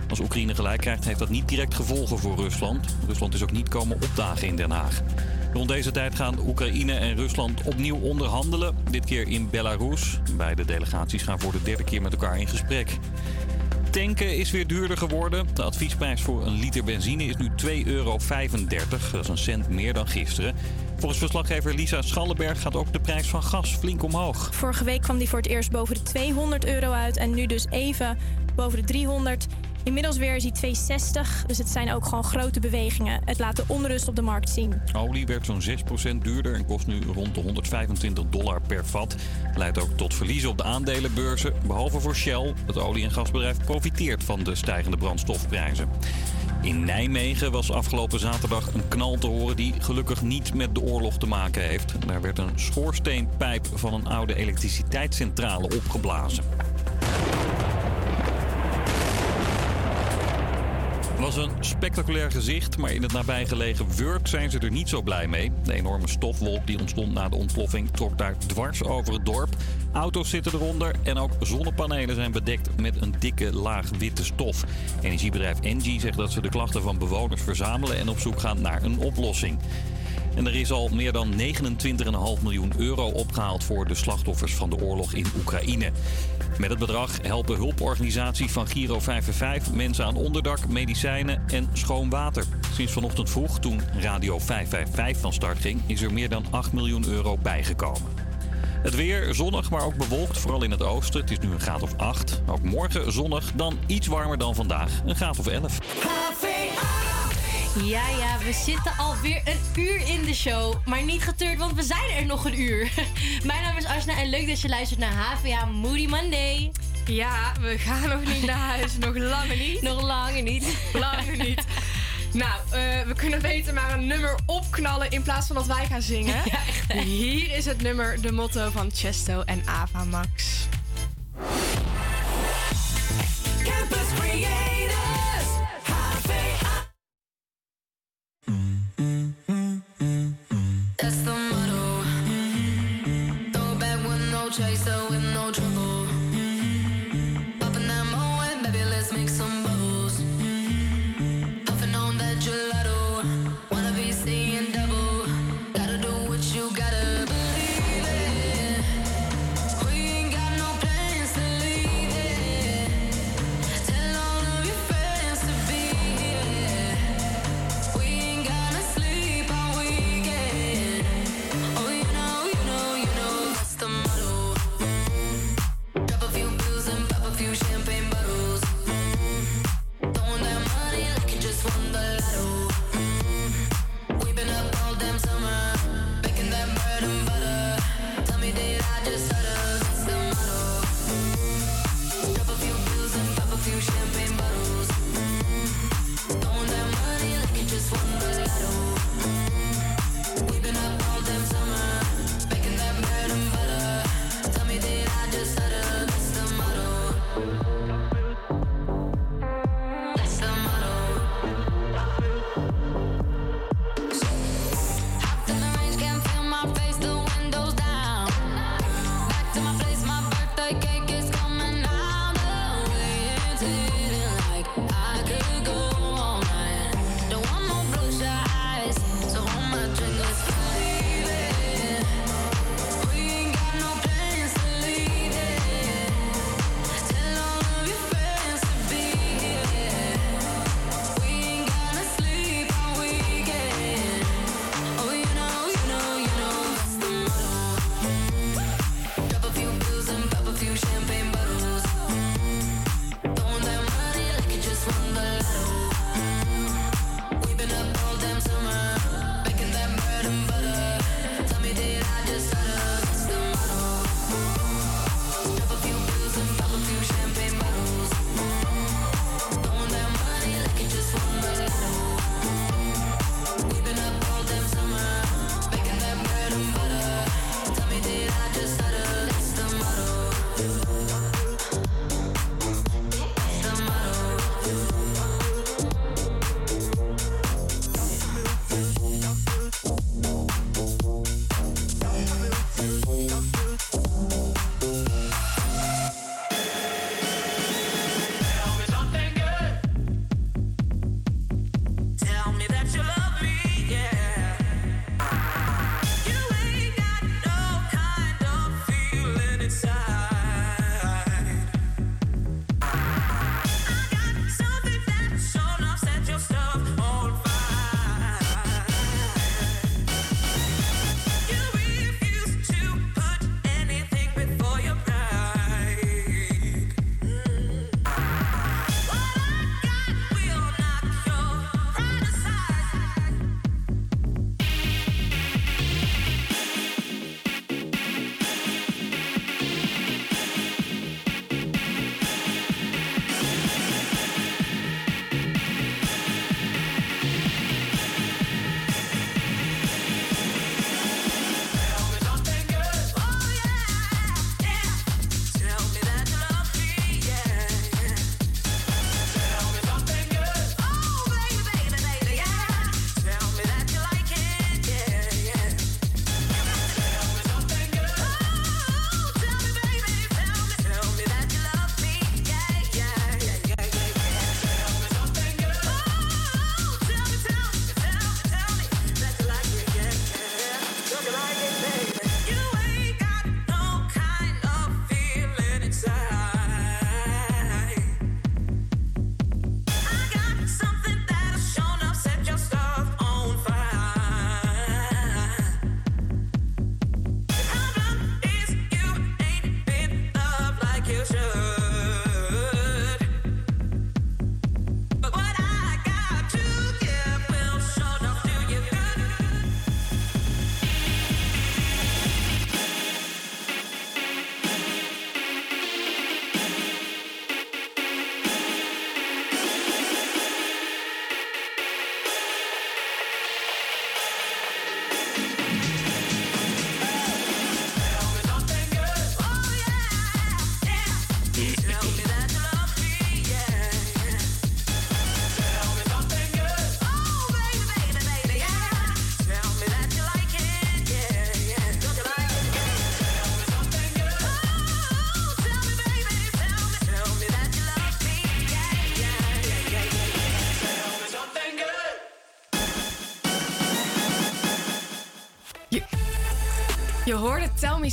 Als Oekraïne gelijk krijgt, heeft dat niet direct gevolgen voor Rusland. Rusland is ook niet komen opdagen in Den Haag. Rond deze tijd gaan Oekraïne en Rusland opnieuw onderhandelen. Dit keer in Belarus. Beide delegaties gaan voor de derde keer met elkaar in gesprek. Tanken is weer duurder geworden. De adviesprijs voor een liter benzine is nu 2,35 euro. Dat is een cent meer dan gisteren. Volgens verslaggever Lisa Schallenberg gaat ook de prijs van gas flink omhoog. Vorige week kwam die voor het eerst boven de 200 euro uit en nu dus even boven de 300. Inmiddels weer is hij 260, dus het zijn ook gewoon grote bewegingen. Het laat de onrust op de markt zien. Olie werd zo'n 6% duurder en kost nu rond de 125 dollar per vat. Leidt ook tot verliezen op de aandelenbeurzen. Behalve voor Shell, het olie- en gasbedrijf profiteert van de stijgende brandstofprijzen. In Nijmegen was afgelopen zaterdag een knal te horen die gelukkig niet met de oorlog te maken heeft. Daar werd een schoorsteenpijp van een oude elektriciteitscentrale opgeblazen. Was een spectaculair gezicht, maar in het nabijgelegen Wurk zijn ze er niet zo blij mee. De enorme stofwolk die ontstond na de ontploffing trok daar dwars over het dorp. Auto's zitten eronder en ook zonnepanelen zijn bedekt met een dikke laag witte stof. Energiebedrijf Engie zegt dat ze de klachten van bewoners verzamelen en op zoek gaan naar een oplossing. En er is al meer dan 29,5 miljoen euro opgehaald voor de slachtoffers van de oorlog in Oekraïne. Met het bedrag helpen hulporganisaties van Giro 55 mensen aan onderdak, medicijnen en schoon water. Sinds vanochtend vroeg, toen Radio 555 van start ging, is er meer dan 8 miljoen euro bijgekomen. Het weer zonnig, maar ook bewolkt, vooral in het oosten. Het is nu een graad of 8. Ook morgen zonnig, dan iets warmer dan vandaag, een graad of 11. Ja, ja, we zitten alweer een uur in de show. Maar niet getreurd, want we zijn er nog een uur. Mijn naam is Asna en leuk dat je luistert naar HVA Moody Monday. Ja, we gaan nog niet naar huis. Nog langer niet. Nog langer niet. Langer niet. Nou, eh, we kunnen beter maar een nummer opknallen in plaats van dat wij gaan zingen. Hier is het nummer, de motto van Chesto en Ava Max. Campus Creators,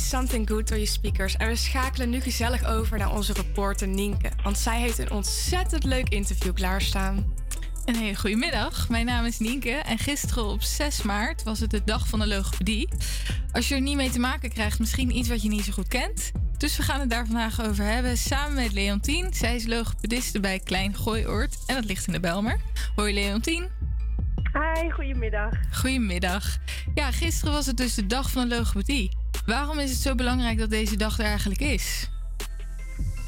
Something Good door je speakers. En we schakelen nu gezellig over naar onze reporter Nienke. Want zij heeft een ontzettend leuk interview klaarstaan. Een hele goede middag. Mijn naam is Nienke en gisteren op 6 maart was het de dag van de logopedie. Als je er niet mee te maken krijgt, misschien iets wat je niet zo goed kent. Dus we gaan het daar vandaag over hebben samen met Leontien. Zij is logopediste bij Klein Gooioord en dat ligt in de Belmer. Hoi Leontien. Hi, goedemiddag. Goedemiddag. Ja, gisteren was het dus de dag van de logopedie. Waarom is het zo belangrijk dat deze dag er eigenlijk is?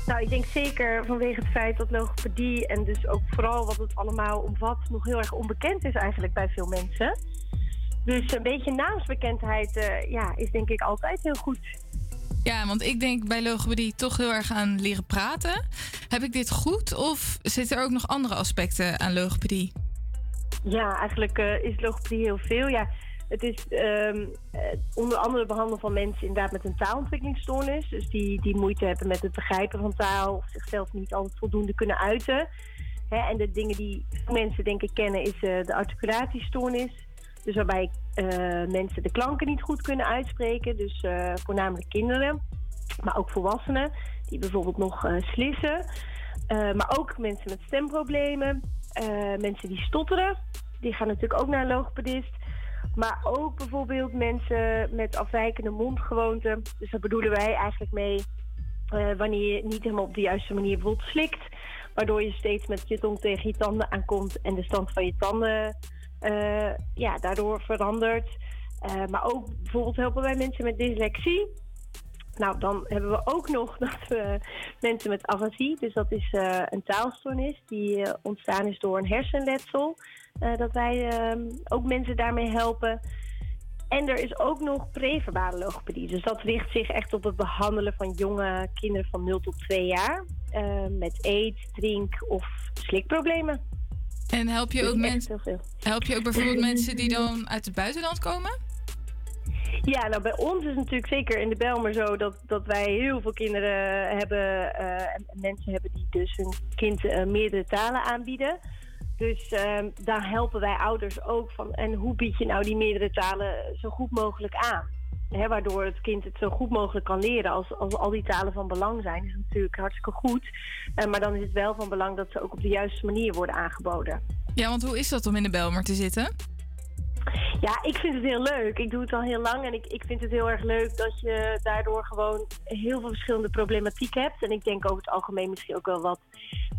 Nou, ik denk zeker vanwege het feit dat logopedie en dus ook vooral wat het allemaal omvat, nog heel erg onbekend is eigenlijk bij veel mensen. Dus een beetje naamsbekendheid eh, ja, is denk ik altijd heel goed. Ja, want ik denk bij logopedie toch heel erg aan leren praten. Heb ik dit goed of zitten er ook nog andere aspecten aan logopedie? Ja, eigenlijk eh, is logopedie heel veel. Ja, het is ehm, eh, onder andere behandelen van mensen inderdaad met een taalontwikkelingsstoornis. Dus die, die moeite hebben met het begrijpen van taal of zichzelf niet altijd voldoende kunnen uiten. En de dingen die mensen denk ik kennen is eh, de articulatiestoornis. Dus waarbij eh, mensen de klanken niet goed kunnen uitspreken. Dus voornamelijk kinderen, maar ook volwassenen die bijvoorbeeld nog slissen. Maar ook mensen met stemproblemen, mensen die stotteren. Die gaan natuurlijk ook naar een logopedist. Maar ook bijvoorbeeld mensen met afwijkende mondgewoonten. Dus daar bedoelen wij eigenlijk mee eh, wanneer je niet helemaal op de juiste manier bijvoorbeeld slikt. Waardoor je steeds met je tong tegen je tanden aankomt en de stand van je tanden eh, ja, daardoor verandert. Eh, maar ook bijvoorbeeld helpen wij mensen met dyslexie. Nou, dan hebben we ook nog dat we mensen met afasie, dus dat is een taalstoornis die ontstaan is door een hersenletsel, dat wij ehm, ook mensen daarmee helpen. En er is ook nog preverbale logopedie. Dus dat richt zich echt op het behandelen van jonge kinderen van 0 tot 2 jaar. eh, met eet, drink of slikproblemen. En help je Dus ook mensen? Help je ook bijvoorbeeld mensen die dan uit het buitenland komen? Ja, nou bij ons is het natuurlijk zeker in de Belmer zo dat, dat wij heel veel kinderen hebben eh, en mensen hebben die dus hun kind eh, meerdere talen aanbieden. Dus ehm, daar helpen wij ouders ook van. En hoe bied je nou die meerdere talen zo goed mogelijk aan? Waardoor het kind het zo goed mogelijk kan leren. Als, als al die talen van belang zijn, is natuurlijk hartstikke goed. Eh, maar dan is het wel van belang dat ze ook op de juiste manier worden aangeboden. Ja, want hoe is dat om in de Belmer te zitten? Ja, ik vind het heel leuk. Ik doe het al heel lang en ik, ik vind het heel erg leuk dat je daardoor gewoon heel veel verschillende problematiek hebt. En ik denk over het algemeen misschien ook wel wat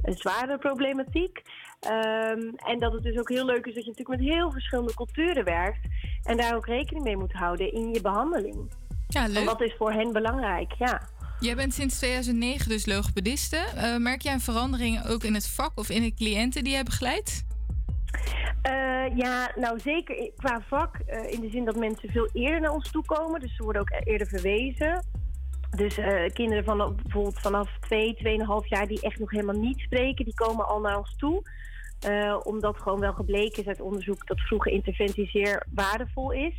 zware problematiek. Ehm, en dat het dus ook heel leuk is dat je natuurlijk met heel verschillende culturen werkt. En daar ook rekening mee moet houden in je behandeling. Ja, leuk. En wat is voor hen belangrijk, ja. Jij bent sinds 2009 dus logopediste. Eh, merk jij een verandering ook in het vak of in de cliënten die jij begeleidt? Eh, ja, nou zeker qua vak. eh, in de zin dat mensen veel eerder naar ons toe komen. Dus ze worden ook eerder verwezen. Dus eh, kinderen van bijvoorbeeld vanaf 2, 2,5 jaar die echt nog helemaal niet spreken, die komen al naar ons toe. Omdat gewoon wel gebleken is uit onderzoek dat vroege interventie zeer waardevol is.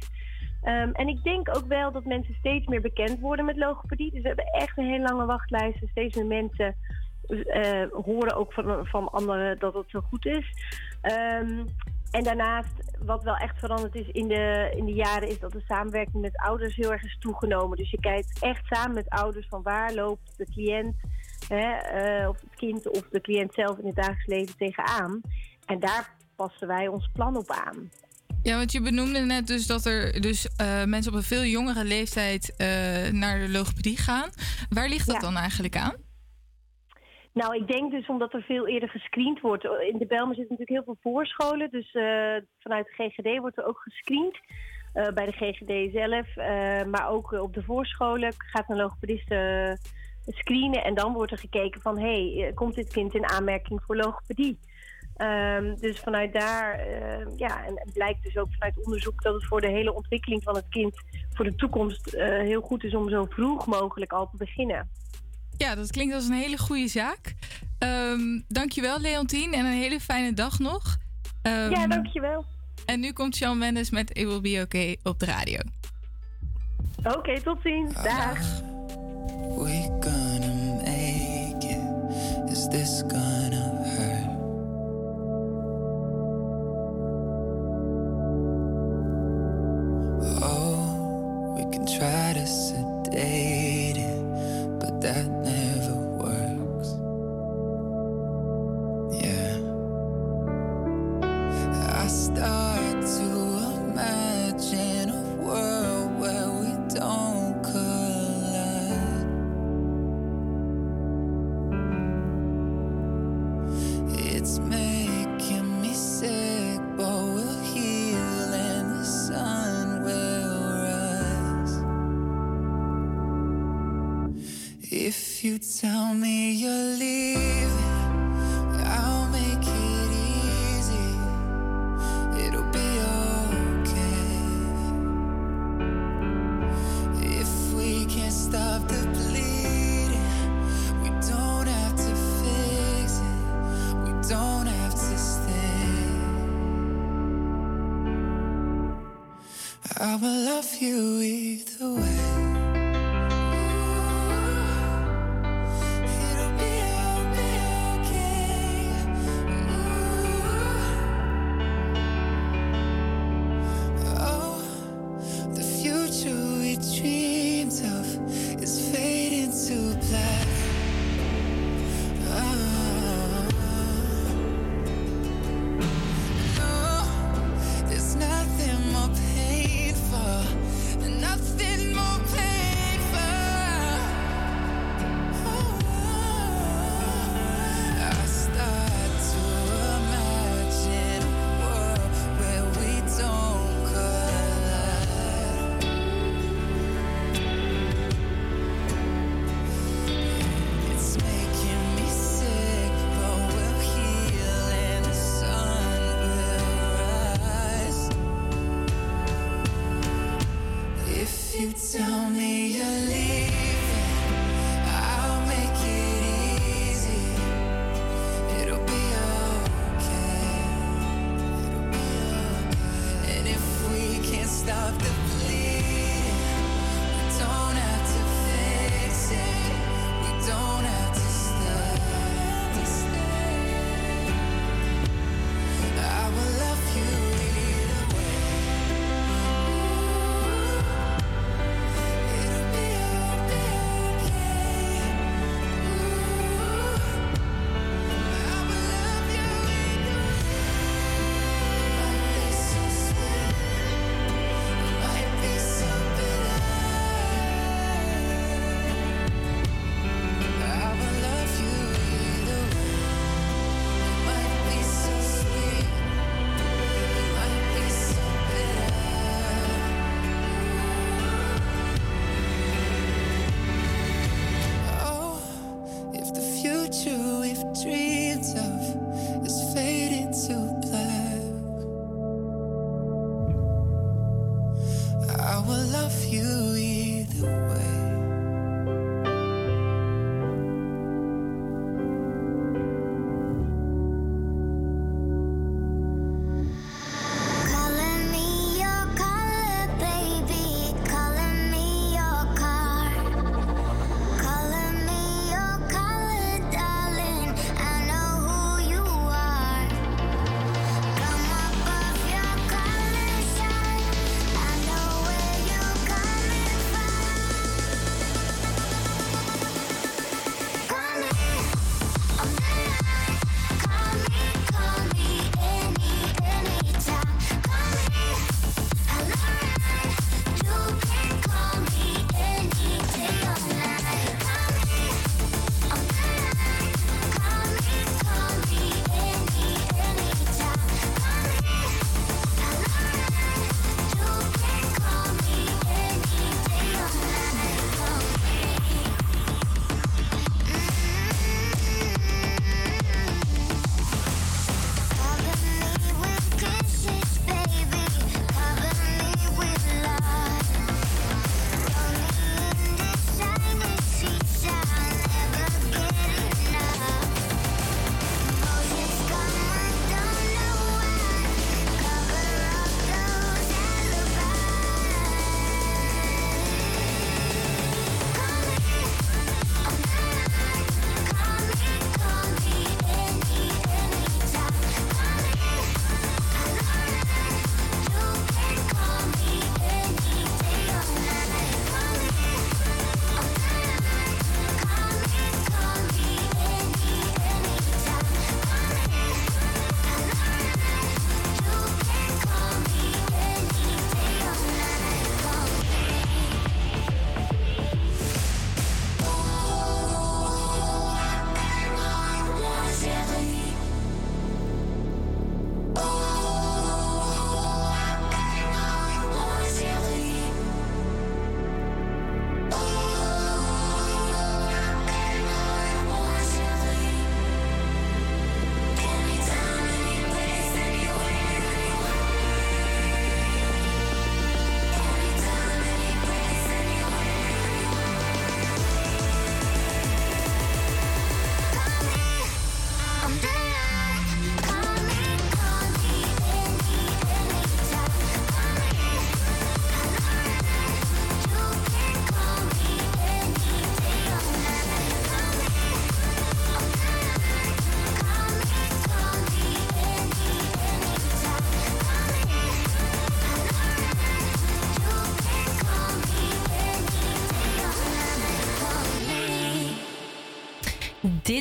Ehm, en ik denk ook wel dat mensen steeds meer bekend worden met logopedie. Dus we hebben echt een hele lange wachtlijst. Steeds meer mensen horen ook van, van anderen dat het zo goed is. Ehm, en daarnaast, wat wel echt veranderd is in de, in de jaren, is dat de samenwerking met ouders heel erg is toegenomen. Dus je kijkt echt samen met ouders van waar loopt de cliënt, hè, eh, of het kind of de cliënt zelf in het dagelijks leven tegenaan. En daar passen wij ons plan op aan. Ja, want je benoemde net dus dat er dus eh, mensen op een veel jongere leeftijd eh, naar de logopedie gaan. Waar ligt dat dan eigenlijk aan? Nou, ik denk dus omdat er veel eerder gescreend wordt. In de Belmen zitten natuurlijk heel veel voorscholen. Dus eh, vanuit de GGD wordt er ook gescreend. Eh, bij de GGD zelf. eh, maar ook op de voorscholen gaat een logopedist eh, screenen. En dan wordt er gekeken van... hé, hey, komt dit kind in aanmerking voor logopedie? Ehm, dus vanuit daar, ja, en het blijkt dus ook vanuit onderzoek dat het voor de hele ontwikkeling van het kind voor de toekomst heel goed is om zo vroeg mogelijk al te beginnen. Ja, dat klinkt als een hele goede zaak. Ehm dankjewel, Leontien, en een hele fijne dag nog. Ehm, Ja, dankjewel. En nu komt Sean Mendes met It Will Be Okay op de radio. Oké, tot ziens. Dag. We gonna make it. Is this gonna hurt? Oh, we can try to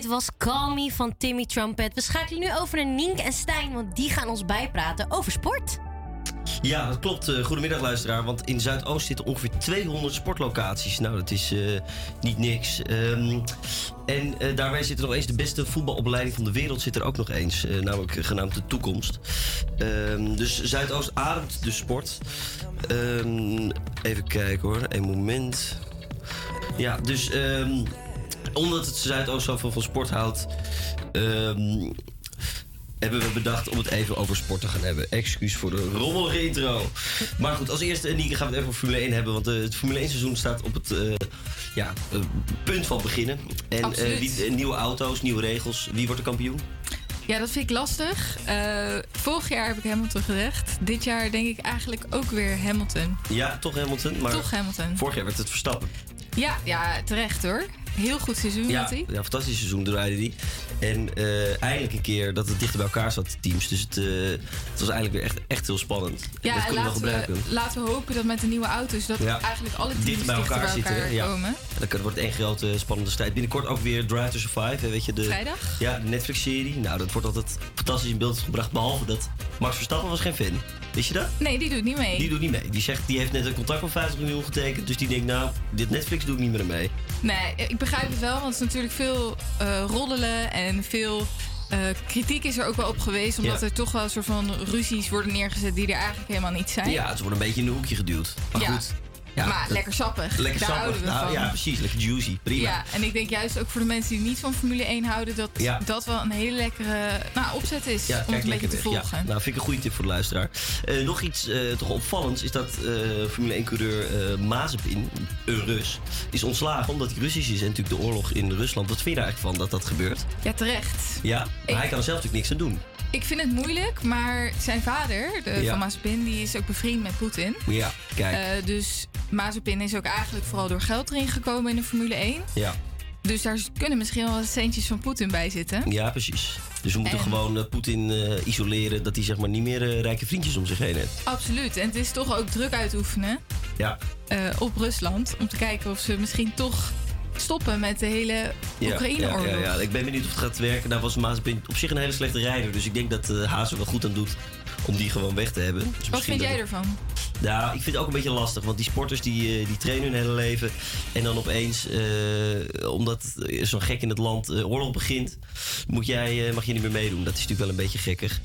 Was Call van Timmy Trumpet. We schakelen nu over naar Nienk en Stijn, want die gaan ons bijpraten over sport. Ja, dat klopt. Eh, goedemiddag luisteraar. Want in Zuidoost zitten ongeveer 200 sportlocaties. Nou, dat is eh, niet niks. Ehm, en eh, daarbij zit er nog eens de beste voetbalopleiding van de wereld. Zit er ook nog eens. namelijk genaamd de toekomst. Ehm, dus Zuidoost ademt de sport. Ehm, even kijken hoor. Een moment. Ja, dus omdat het Zuidoost zoveel van sport houdt... ehm, hebben we bedacht om het even over sport te gaan hebben. Excuus voor de rommelretro. Maar goed, als eerste, Nieke, gaan we het even over Formule 1 hebben. Want eh, het Formule 1 seizoen staat op het eh, ja, eh, punt van beginnen. En wie- nieuwe auto's, nieuwe regels. Wie wordt de kampioen? Ja, dat vind ik lastig. Vorig jaar heb ik Hamilton gezegd. Dit jaar denk ik eigenlijk ook weer Hamilton. Ja, toch Hamilton. Maar Toch Hamilton. Vorig jaar werd het Verstappen. Ja, ja, terecht hoor. Heel goed seizoen Ja, had hij. ja, fantastisch seizoen draaide die. En eh, eindelijk een keer dat het dichter bij elkaar zat, de teams. Dus het, eh, het was eigenlijk weer echt, echt heel spannend. dat Ja, en kunnen we wel laten gebruiken. we, laten we hopen dat met de nieuwe auto's... dat Ja. eigenlijk alle teams dichter bij elkaar, zitten. Ja. komen. En dan wordt één grote spannende strijd. Binnenkort ook weer Drive to Survive. Weet je, de, Vrijdag? Ja, de Netflix-serie. Nou, dat wordt altijd fantastisch in beeld gebracht. Behalve dat Max Verstappen was geen fan. Wist je dat? Nee, die doet niet mee. Die doet niet mee. Die zegt, die heeft net een contract van 50 miljoen getekend. Dus die denkt, nou, dit Netflix doe ik niet meer mee. Nee, ik begrijp het wel, want het is natuurlijk veel eh, roddelen en veel eh, kritiek is er ook wel op geweest. Omdat Ja. er toch wel een soort van ruzies worden neergezet die er eigenlijk helemaal niet zijn. Ja, ze wordt een beetje in een hoekje geduwd. Maar Ja. goed. Ja, maar dat- lekker sappig. Lekker Daar sappig. houden we Nou, van. ja, precies. Lekker juicy. Prima. Ja, en ik denk juist ook voor de mensen die niet van Formule 1 houden, dat Ja. dat wel een hele lekkere nou, opzet is Ja, om het een beetje te volgen. Ja. Nou, vind ik een goede tip voor de luisteraar. Eh, nog iets eh, toch opvallends is dat eh, Formule 1-coureur eh Mazepin, een Rus, is ontslagen omdat hij Russisch is. En natuurlijk de oorlog in Rusland. Wat vind je daar eigenlijk van dat dat gebeurt? Ja, terecht. Ja, maar Ik- hij kan er zelf natuurlijk niks aan doen. Ik vind het moeilijk, maar zijn vader, de, Ja. van Mazepin, die is ook bevriend met Poetin. Ja, kijk. Eh, dus Mazepin is ook eigenlijk vooral door geld erin gekomen in de Formule 1. ja. Dus daar kunnen misschien wel wat centjes van Poetin bij zitten. ja, precies. Dus we moeten En- gewoon eh, Poetin eh, isoleren dat hij zeg maar niet meer rijke vriendjes om zich heen heeft. Absoluut. En het is toch ook druk uitoefenen Ja. op Rusland. Om te kijken of ze misschien toch stoppen met de hele Ja, Oekraïne-oorlog. Ja, ja, ja. Ik ben benieuwd of het gaat werken. Nou was Mazepin op zich een hele slechte rijder. Dus ik denk dat eh Haas er wel goed aan doet om die gewoon weg te hebben. Dus Wat vind jij ervan? Nou, ik vind het ook een beetje lastig. Want die sporters die, eh, die trainen hun hele leven. En dan opeens, eh, omdat zo'n gek in het land oorlog begint... Moet jij, mag je niet meer meedoen. Dat is natuurlijk wel een beetje gekkig.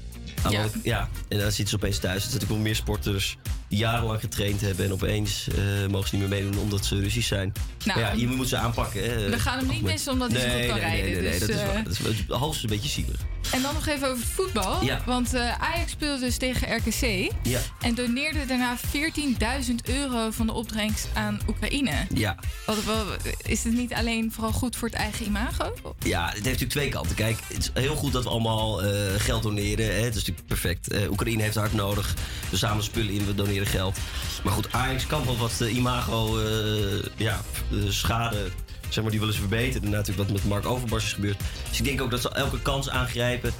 Ja. ja. En dan zitten ze opeens thuis. Er zijn natuurlijk wel meer sporters jarenlang getraind hebben... en opeens eh, mogen ze niet meer meedoen omdat ze Russisch zijn. Nou, maar ja, je moet ze aanpakken. Hè. we gaan hem niet missen omdat hij zo goed kan nee, rijden, Nee, nee, nee, dus, dat is eh, waar. Dat is wel- een beetje zielig. En dan nog even over voetbal. Ja. Want eh, Ajax speelde dus tegen RKC. Ja. En doneerde daarna 14.000 euro van de opbrengst aan Oekraïne. Ja. Wat, wat- is het niet alleen vooral goed voor het eigen imago? Ja, het heeft natuurlijk twee kanten. Kijk, het is heel goed dat we allemaal eh, geld doneren. Hè? Het is natuurlijk perfect. Eh, Oekraïne heeft hard nodig. We zamelen spullen in, we doneren geld. Maar goed, Ajax kan wel wat eh, imago eh, ja, eh, schade. Zeg maar, die willen ze verbeteren. Natuurlijk wat met Mark Overmars is gebeurd. Dus ik denk ook dat ze elke kans aangrijpen.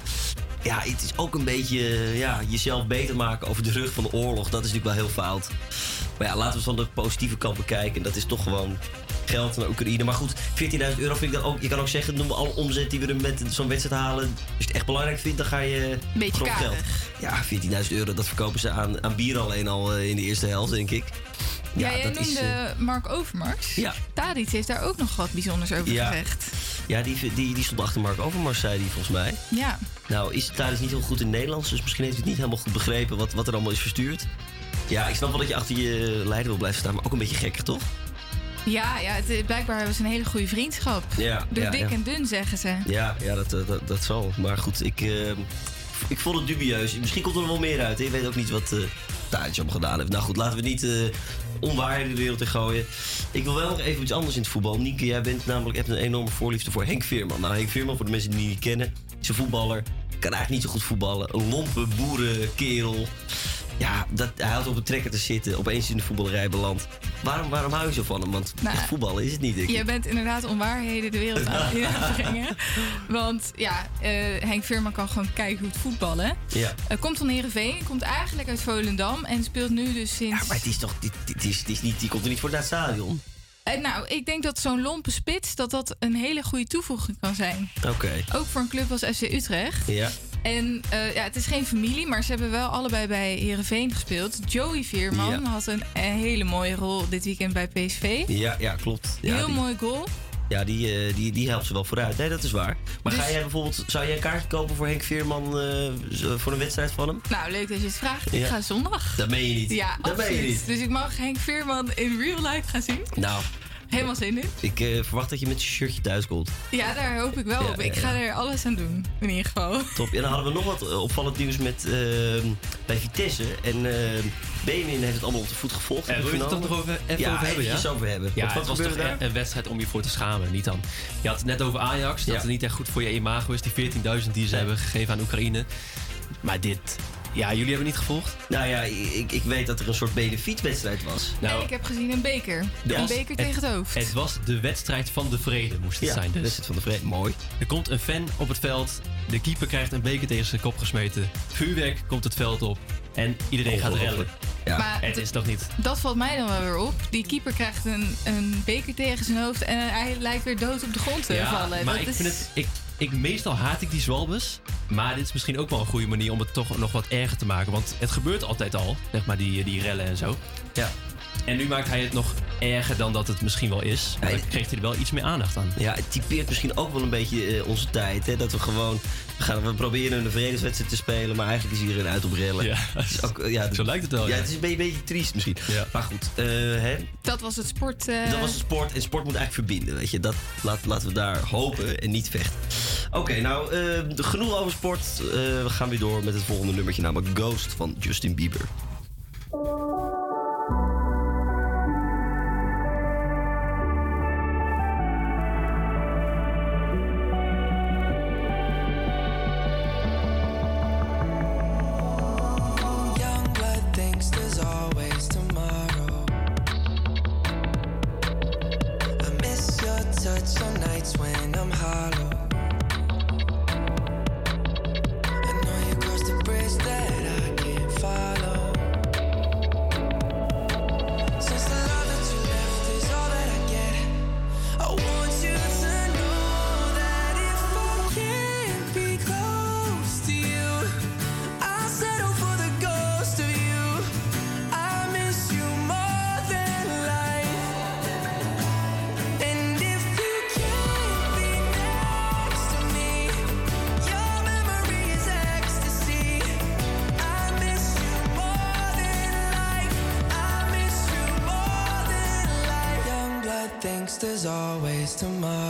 Ja, het is ook een beetje eh, ja, jezelf beter maken over de rug van de oorlog. Dat is natuurlijk wel heel fout. Maar ja, laten we van de positieve kant bekijken. En dat is toch gewoon geld naar Oekraïne. Maar goed, 14.000 euro vind ik dan ook... Je kan ook zeggen, noem we alle omzet die we er met zo'n wedstrijd halen. Als je het echt belangrijk vindt, dan ga je Beetje geld. Ja, 14.000 euro, dat verkopen ze aan, aan bier alleen al eh, in de eerste helft, denk ik. Ja, jij dat noemde is... eh, Mark Overmars. Ja. Tadic heeft daar ook nog wat bijzonders over Ja. gezegd. Ja, die, die, die stond achter Mark Overmars, zei hij volgens mij. Ja. Nou, is Thadis niet heel goed in het Nederlands, dus misschien heeft hij het niet helemaal goed begrepen wat, wat er allemaal is verstuurd. Ja, ik snap wel dat je achter je leider wil blijven staan, maar ook een beetje gekker, toch? Ja, ja het, blijkbaar hebben ze een hele goede vriendschap. Ja, Door ja, dik ja. en dun, zeggen ze. Ja, ja dat, eh, dat, dat zal. Maar goed, ik, eh, ik vond het dubieus. Misschien komt er nog wel meer uit. hè. Je weet ook niet wat uh, allemaal gedaan heeft. Nou goed, laten we niet eh onwaarheden de wereld in gooien. Ik wil wel nog even iets anders in het voetbal. Nienke, jij bent namelijk hebt een enorme voorliefde voor Henk Veerman. Nou, Henk Veerman, voor de mensen die hem niet kennen, is een voetballer. Kan eigenlijk niet zo goed voetballen. Een lompe boerenkerel. Ja, dat, hij houdt op een trekker te zitten. Opeens in de voetballerij beland. Waarom, waarom hou je zo van hem? Want Nou, echt voetballen is het niet, ik. Je bent inderdaad onwaarheden de wereld aan het brengen. Want ja, eh, Henk Veerman kan gewoon kijken hoe het voetballen. Ja. Uh, komt van Heerenveen, komt eigenlijk uit Volendam en speelt nu dus sinds... Ja, maar het is toch, dit, dit is, is niet, die komt er niet voor naar het stadion. Eh, nou, ik denk dat zo'n lompe spits dat dat een hele goede toevoeging kan zijn. Oké. Ook voor een club als FC Utrecht. Ja. En eh, ja, het is geen familie, maar ze hebben wel allebei bij Herenveen gespeeld. Joey Veerman Ja. had een, een hele mooie rol dit weekend bij PSV. Ja, ja klopt. Ja, Heel die, mooi goal. Ja, die, eh, die, die helpt ze wel vooruit. Nee, dat is waar. Maar Dus- ga jij bijvoorbeeld, zou jij een kaartje kopen voor Henk Veerman eh, voor een wedstrijd van hem? Nou, leuk dat je het vraagt. Ik ga zondag. Dat meen je niet. Ja, dat meen je niet. Dus ik mag Henk Veerman in real life gaan zien. Nou, Helemaal zin in. ik eh, verwacht dat je met je shirtje thuis komt. Ja, daar hoop ik wel Ja, op. Ik ja, ga ja. er alles aan doen, in ieder geval. Top. En dan hadden we nog wat eh, opvallend nieuws met, eh, bij Vitesse. En Benjamin heeft het allemaal op de voet gevolgd. En wil je het toch nog over, even ja, over hebben? Ja, eventjes over hebben. Ja, Want wat was toch daar? een wedstrijd om je voor te schamen, niet dan. Je had het net over Ajax, dat Ja. het niet echt goed voor je imago is. Die 14.000 die ze hebben gegeven aan Oekraïne. Maar dit, ja, jullie hebben niet gevolgd? Nou ja, ik, ik weet dat er een soort benefietwedstrijd was. en Nou, ik heb gezien een beker. de- een beker tegen het hoofd. Het was de wedstrijd van de vrede, moest het Ja, zijn. Dus. wedstrijd van de vrede, mooi. Er komt een fan op het veld. De keeper krijgt een beker tegen zijn kop gesmeten. Vuurwerk komt het veld op. En iedereen gaat rellen. Ja. Maar het is toch niet... Dat valt mij dan wel weer op. Die keeper krijgt een, een beker tegen zijn hoofd en hij lijkt weer dood op de grond te vallen. maar dat ik is... vind het... Ik, ik, meestal haat ik die zwalbes. Maar dit is misschien ook wel een goede manier om het toch nog wat erger te maken. Want het gebeurt altijd al, zeg maar, die, die rellen en zo. Ja. En nu maakt hij het nog erger dan dat het misschien wel is. Maar dan kreeg hij er wel iets meer aandacht aan. Ja, het typeert misschien ook wel een beetje eh, onze tijd. Hè? Dat we gewoon. We, gaan, we proberen een vredeswedstrijd te spelen, maar eigenlijk is iedereen uit op rellen. Ja, Het ook, eh, ja, zo lijkt het wel, Ja, ja. het is een beetje, beetje triest misschien. Maar goed, eh, hè? Dat was het sport. eh, dat was de sport. En sport moet eigenlijk verbinden. Weet je? Dat, laat, laten we daar hopen en niet vechten. Oké, nou, eh, genoeg over sport. Eh, we gaan weer door met het volgende nummertje, namelijk Ghost van Justin Bieber. tomorrow.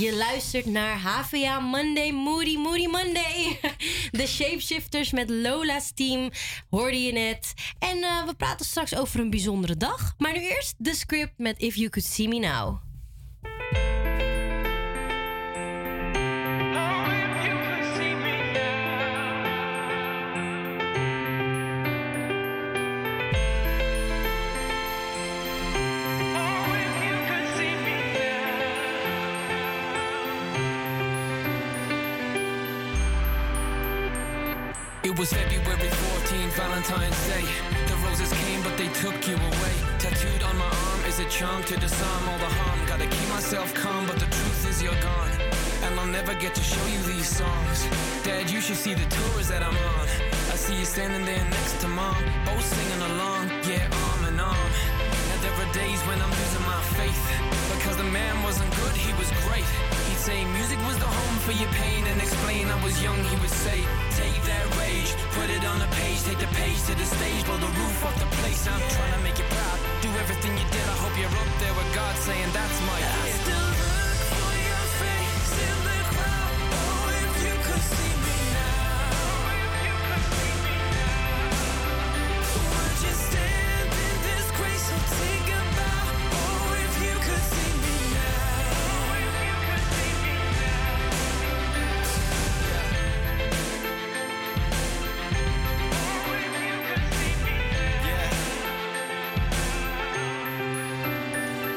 Je luistert naar HVA Monday, Moody Moody Monday. De Shapeshifters met Lola's team hoorde je net. En eh, we praten straks over een bijzondere dag. Maar nu eerst de script met If You Could See Me Now. Charm to disarm all the harm. Gotta keep myself calm, but the truth is you're gone. And I'll never get to show you these songs. Dad, you should see the tours that I'm on. I see you standing there next to mom, both singing along, yeah, arm in arm. Now there are days when I'm losing my faith. Because the man wasn't good, he was great. He'd say music was the home for your pain and explain I was young, he would say, take that rage, put it on a page, take the page to the stage, blow the roof off the place. I'm trying to make you proud, do everything you did. You're up there with God saying that's my kid.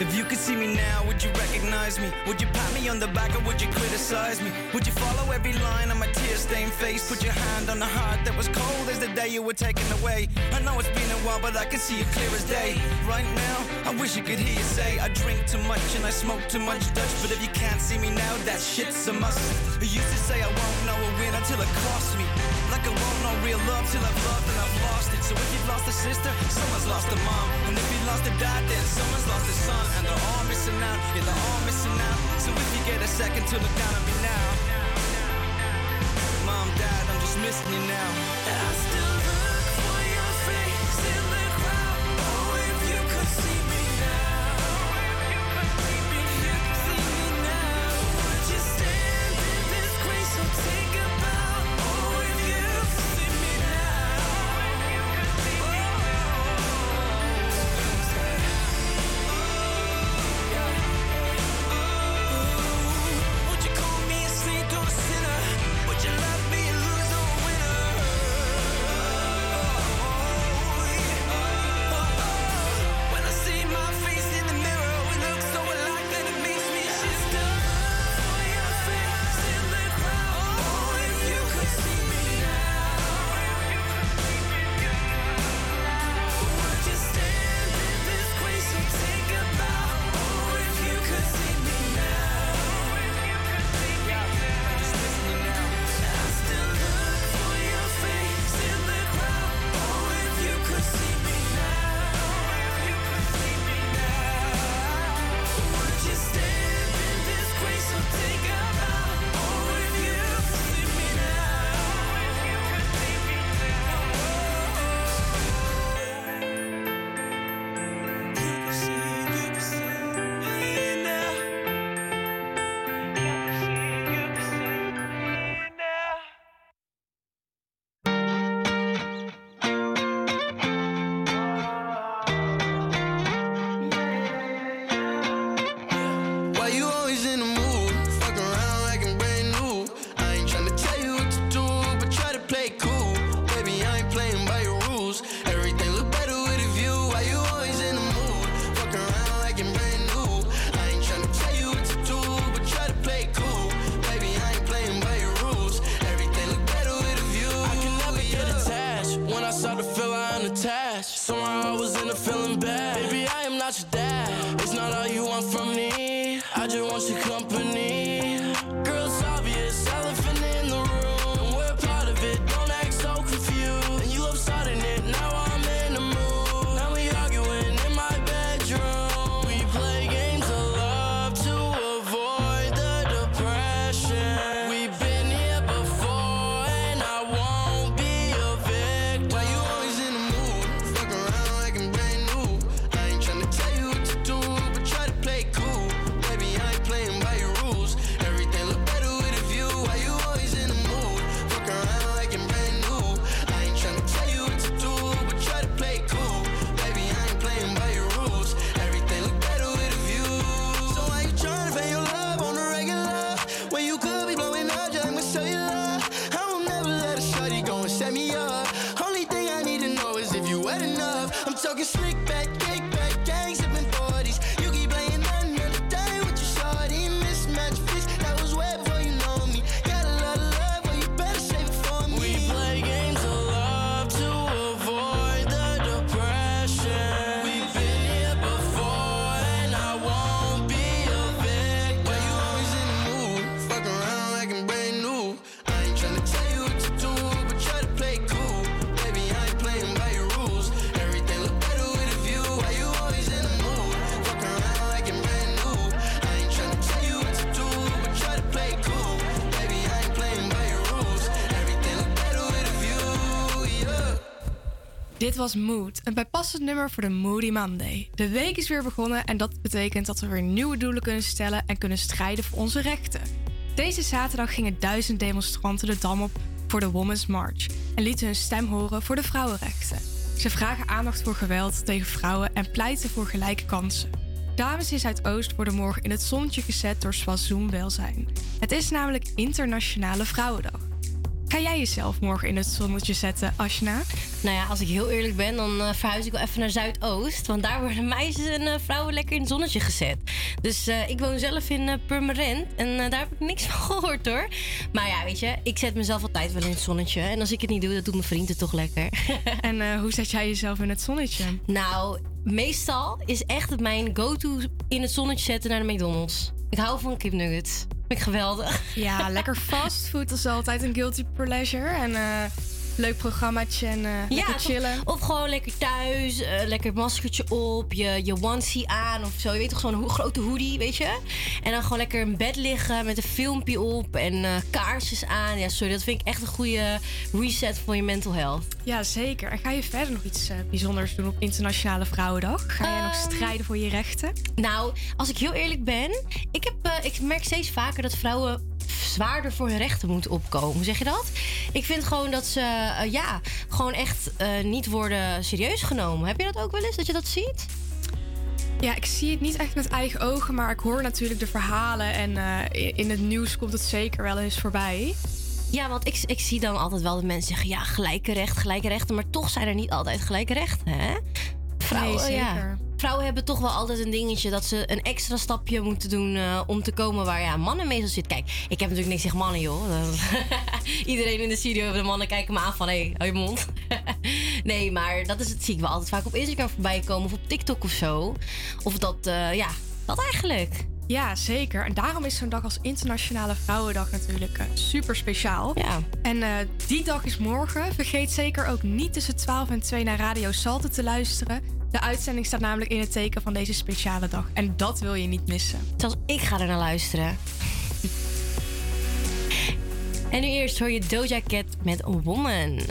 If you could see me now, would you recognize me? Would you pat me on the back or would you criticize me? Would you follow every line on my tear-stained face? Put your hand on the heart that was cold as the day you were taken away. I know it's been a while, but I can see it clear as day. Right now, I wish you could hear you say I drink too much and I smoke too much Dutch. But if you can't see me now, that shit's a must. You used to say I won't know a win until it costs me. Like I won't know real love till I've loved and I've lost it. So if you've lost a sister, someone's lost a mom. And if you lost a dad, then someone's lost a son. And they're all missing out, yeah, they're all missing out. So if you get a second to look down at me now. Mom, dad, I'm just missing you now. Was Mood, een bijpassend nummer voor de Moody Monday. De week is weer begonnen en dat betekent dat we weer nieuwe doelen kunnen stellen en kunnen strijden voor onze rechten. Deze zaterdag gingen duizend demonstranten de dam op voor de Women's March en lieten hun stem horen voor de vrouwenrechten. Ze vragen aandacht voor geweld tegen vrouwen en pleiten voor gelijke kansen. Dames in Zuidoost worden morgen in het zonnetje gezet door Swazoom Welzijn. Het is namelijk Internationale Vrouwendag. Ga jij jezelf morgen in het zonnetje zetten, Ashna? Nou ja, als ik heel eerlijk ben, dan eh, verhuis ik wel even naar Zuidoost. Want daar worden meisjes en eh, vrouwen lekker in het zonnetje gezet. Dus eh, ik woon zelf in Purmerend en daar heb ik niks van gehoord hoor. Maar ja, weet je, ik zet mezelf altijd wel in het zonnetje. En als ik het niet doe, dan doet mijn vriend het toch lekker. en hoe zet jij jezelf in het zonnetje? Nou, meestal is echt mijn go-to in het zonnetje zetten naar de McDonald's. Ik hou van kipnuggets. Vind ik geweldig. Ja, lekker fastfood is altijd een guilty pleasure. En eh, leuk programmaatje en eh lekker chillen. Of gewoon lekker thuis, eh, lekker maskertje op, je, je onesie aan of zo. Je weet toch, zo'n ho- grote hoodie, weet je? En dan gewoon lekker in bed liggen met een filmpje op en eh, kaarsjes aan. Ja, sorry, dat vind ik echt een goede reset voor je mental health. Ja, zeker. En ga je verder nog iets bijzonders doen op Internationale Vrouwendag? Ga jij nog strijden voor je rechten? Nou, als ik heel eerlijk ben, ik, heb, ik merk steeds vaker dat vrouwen zwaarder voor hun rechten moeten opkomen. Zeg je dat? Ik vind gewoon dat ze, eh, ja, gewoon echt eh, niet worden serieus genomen. Heb je dat ook wel eens, dat je dat ziet? Ja, ik zie het niet echt met eigen ogen, maar ik hoor natuurlijk de verhalen. En eh, in het nieuws komt het zeker wel eens voorbij. Ja, want ik, ik zie dan altijd wel dat mensen zeggen... ja, gelijke recht, gelijke rechten. Maar toch zijn er niet altijd gelijke rechten, hè? Vrouwen, Nee, ja. Vrouwen hebben toch wel altijd een dingetje... dat ze een extra stapje moeten doen eh, om te komen waar ja, mannen meestal zitten. Kijk, ik heb natuurlijk niks tegen mannen, joh. Iedereen in de studio, de mannen kijken me aan van... hé, hey, hou je mond. nee, maar dat is het, zie ik wel altijd vaak op Instagram voorbij komen... of op TikTok of zo. Of dat, eh, ja, dat eigenlijk. Ja, zeker. En daarom is zo'n dag als Internationale Vrouwendag natuurlijk eh, super speciaal. Ja. En eh, die dag is morgen. Vergeet zeker ook niet tussen 12 en 2 naar Radio Salte te luisteren. De uitzending staat namelijk in het teken van deze speciale dag. En dat wil je niet missen. Zelfs ik ga er naar luisteren. en nu eerst hoor je Doja Cat met. Woman,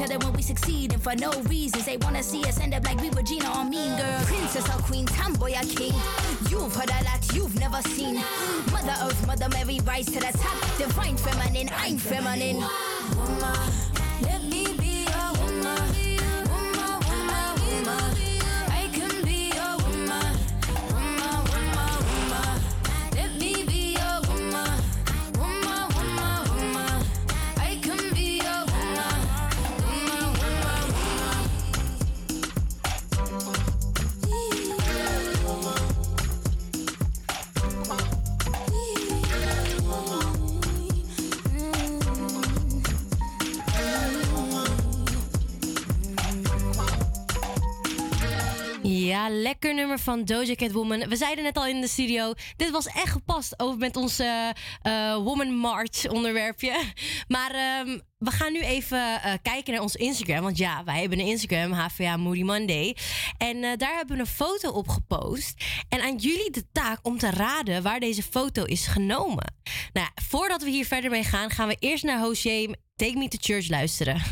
each other when we succeed, and for no reasons. They wanna see us end up like we were Gina or Mean Girl. Princess or Queen, tomboy or king. You've heard a lot you've never seen. Mother Earth, Mother Mary, rise to the top. Divine feminine, I'm feminine. Woman, van Doja Cat Woman. We zeiden net al in de studio, dit was echt gepast over met ons eh, eh, Woman March onderwerpje. Maar ehm, we gaan nu even eh, kijken naar ons Instagram. Want ja, wij hebben een Instagram, HVA Moody Monday. En daar hebben we een foto op gepost. En aan jullie de taak om te raden waar deze foto is genomen. Nou, voordat we hier verder mee gaan, gaan we eerst naar Hosje Take Me to Church luisteren.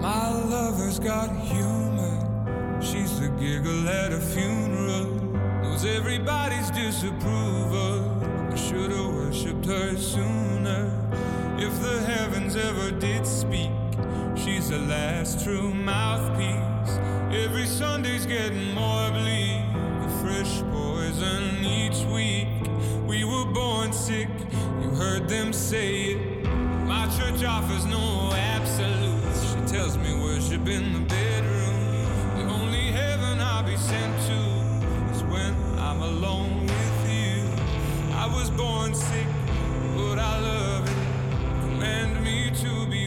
My lover's got humor. She's giggle at a funeral. Knows everybody's disapproval. I should have worshipped her sooner. If the heavens ever did speak, she's the last true mouthpiece. Every Sunday's getting more bleak. A fresh poison each week. We were born sick, you heard them say it. My church offers no absolutes. She tells me worship in the bedroom. Sent to is when I'm alone with you. I was born sick, but I love it. Command me to be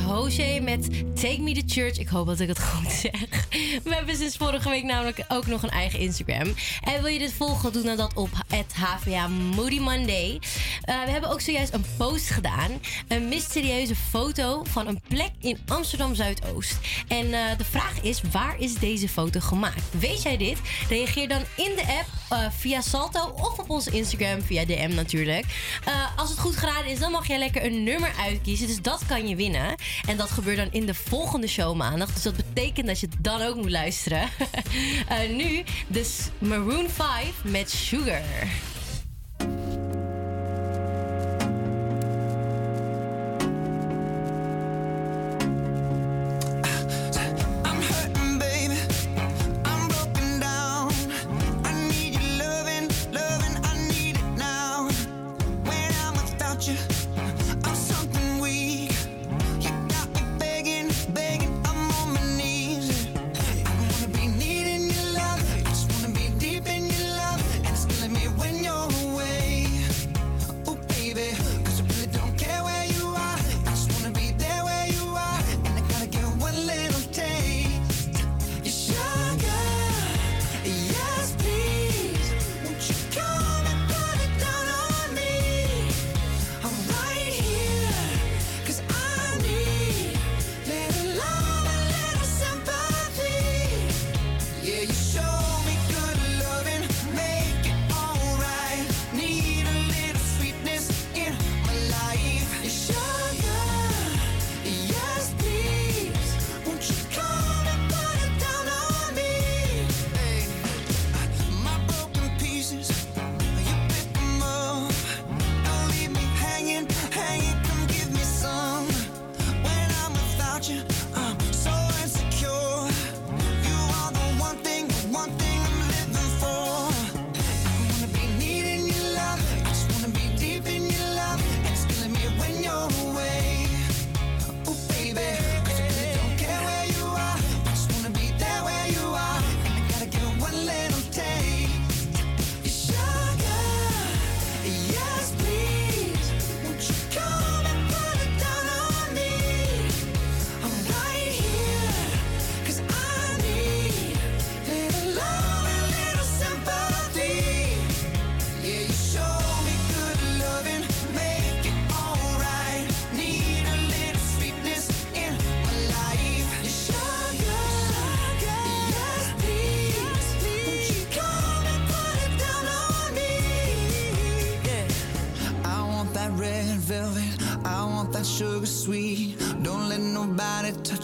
was met Take Me to Church. Ik hoop dat ik het goed zeg. We hebben sinds vorige week namelijk ook nog een eigen Instagram. En wil je dit volgen, doe dan dat op het HVA Moody Monday. Eh, we hebben ook zojuist een post gedaan. Een mysterieuze foto van een plek in Amsterdam Zuidoost. En eh, de vraag is: waar is deze foto gemaakt? Weet jij dit? Reageer dan in de app eh, via Salto of op onze Instagram via DM natuurlijk het goed geraden is, dan mag jij lekker een nummer uitkiezen. Dus dat kan je winnen. En dat gebeurt dan in de volgende show maandag. Dus dat betekent dat je dan ook moet luisteren. Eh, nu, dus Maroon 5 met Sugar. you.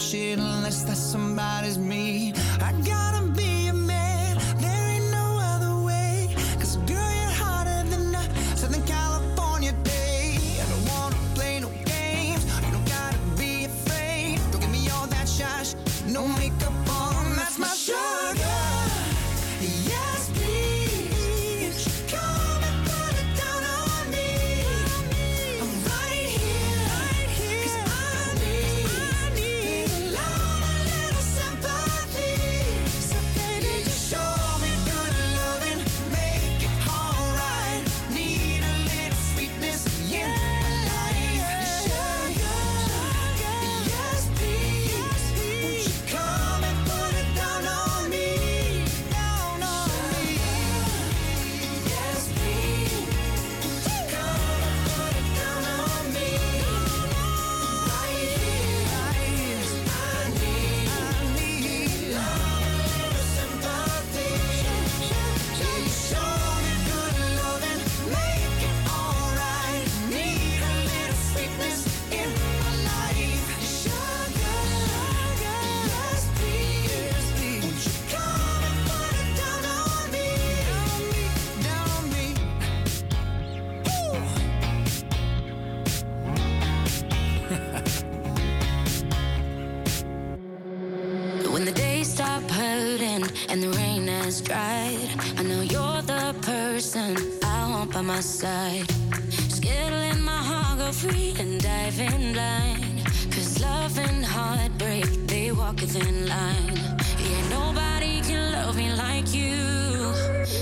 pushing by my side. Skittling my heart, go free and diving line. Cause love and heartbreak, they walk within line. Yeah, nobody can love me like you.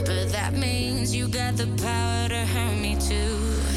But that means you got the power to hurt me too.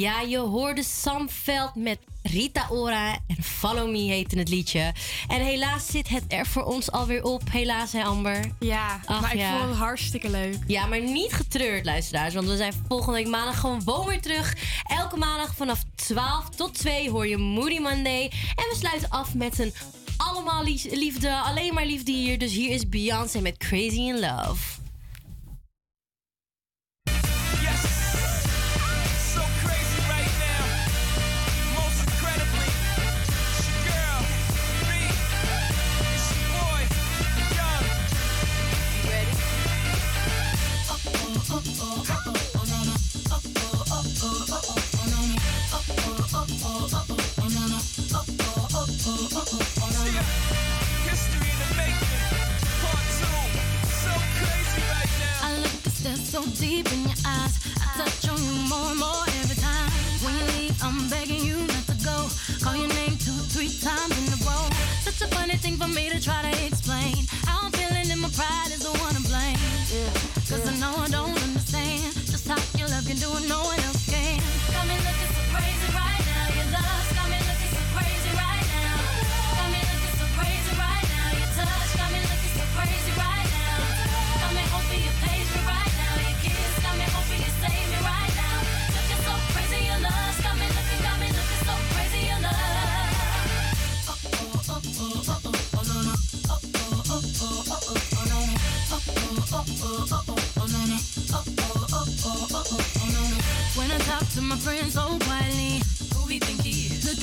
Ja, je hoorde Sam Veld met Rita Ora en Follow Me heette het liedje. En helaas zit het er voor ons alweer op. Helaas, hè Amber? Ja, maar ik vond het hartstikke leuk. Ja, maar niet getreurd, luisteraars. Want we zijn volgende week maandag gewoon weer terug. Elke maandag vanaf 12 tot 2 hoor je Moody Monday. En we sluiten af met een allemaal liefde, alleen maar liefde hier. Dus hier is Beyoncé met Crazy in Love. So deep in your eyes. I touch on you more and more every time. When you leave, I'm begging you not to go. Call your name two, three times in a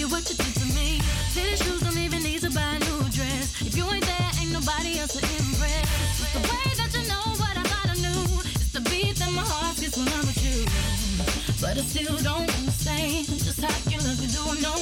is? What you did to me. City shoes don't even need to buy a new dress. If you ain't there, ain't nobody else to impress. The way that you know what I thought I knew. It's the beat that my heart gets when I'm with you. But I still don't understand just how you look and do what no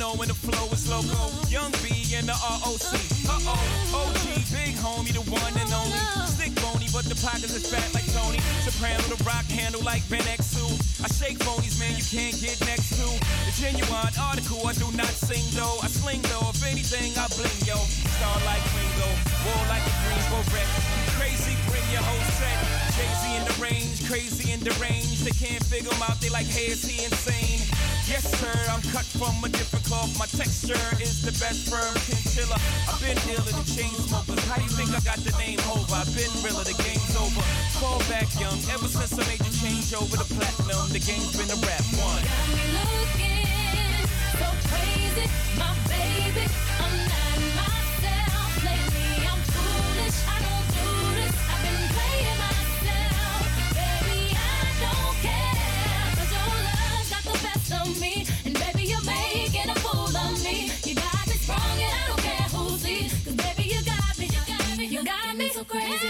know when the flow is loco. Young B and the ROC. Uh oh, OG, big homie, the one and only. Stick bony, but the pockets is fat like Tony. Soprano, the rock handle like Ben X2. I shake phonies, man, you can't get next to. The genuine article, I do not sing though. I sling though, if anything, I bling yo. Star like Ringo, war like a Greensboro wreck. Crazy, bring your whole set. Jay-Z in the range, crazy in the range. They can't figure him out, they like, hey, is he insane? Yes, sir, I'm cut from a different cloth. My texture is the best firm chinchilla. I've been dealing the chain smokers. How you think I got the name over? I've been realer, the game's over. Fall back young, ever since I made the change over to platinum, the game's been a rap one. Got me looking so crazy, my baby. I'm not myself crazy,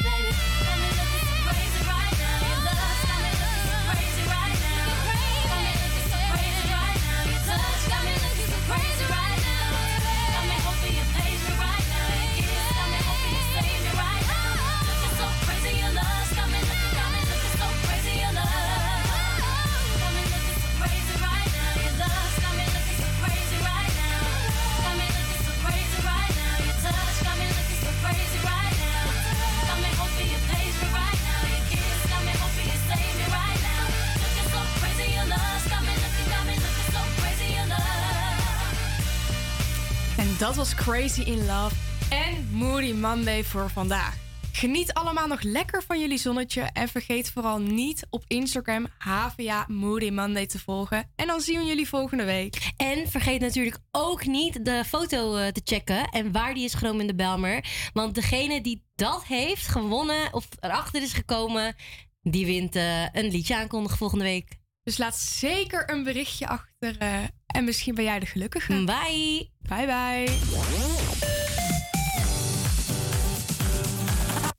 Dat was Crazy in Love en Moody Monday voor vandaag. Geniet allemaal nog lekker van jullie zonnetje en vergeet vooral niet op Instagram HVA Moody Monday te volgen. En dan zien we jullie volgende week. En vergeet natuurlijk ook niet de foto eh, te checken en waar die is genomen in de Belmer. Want degene die dat heeft gewonnen of erachter is gekomen, die wint eh, een liedje aankondigen volgende week. Dus laat zeker een berichtje achter eh, en misschien ben jij de gelukkige. Bye. Bye bye.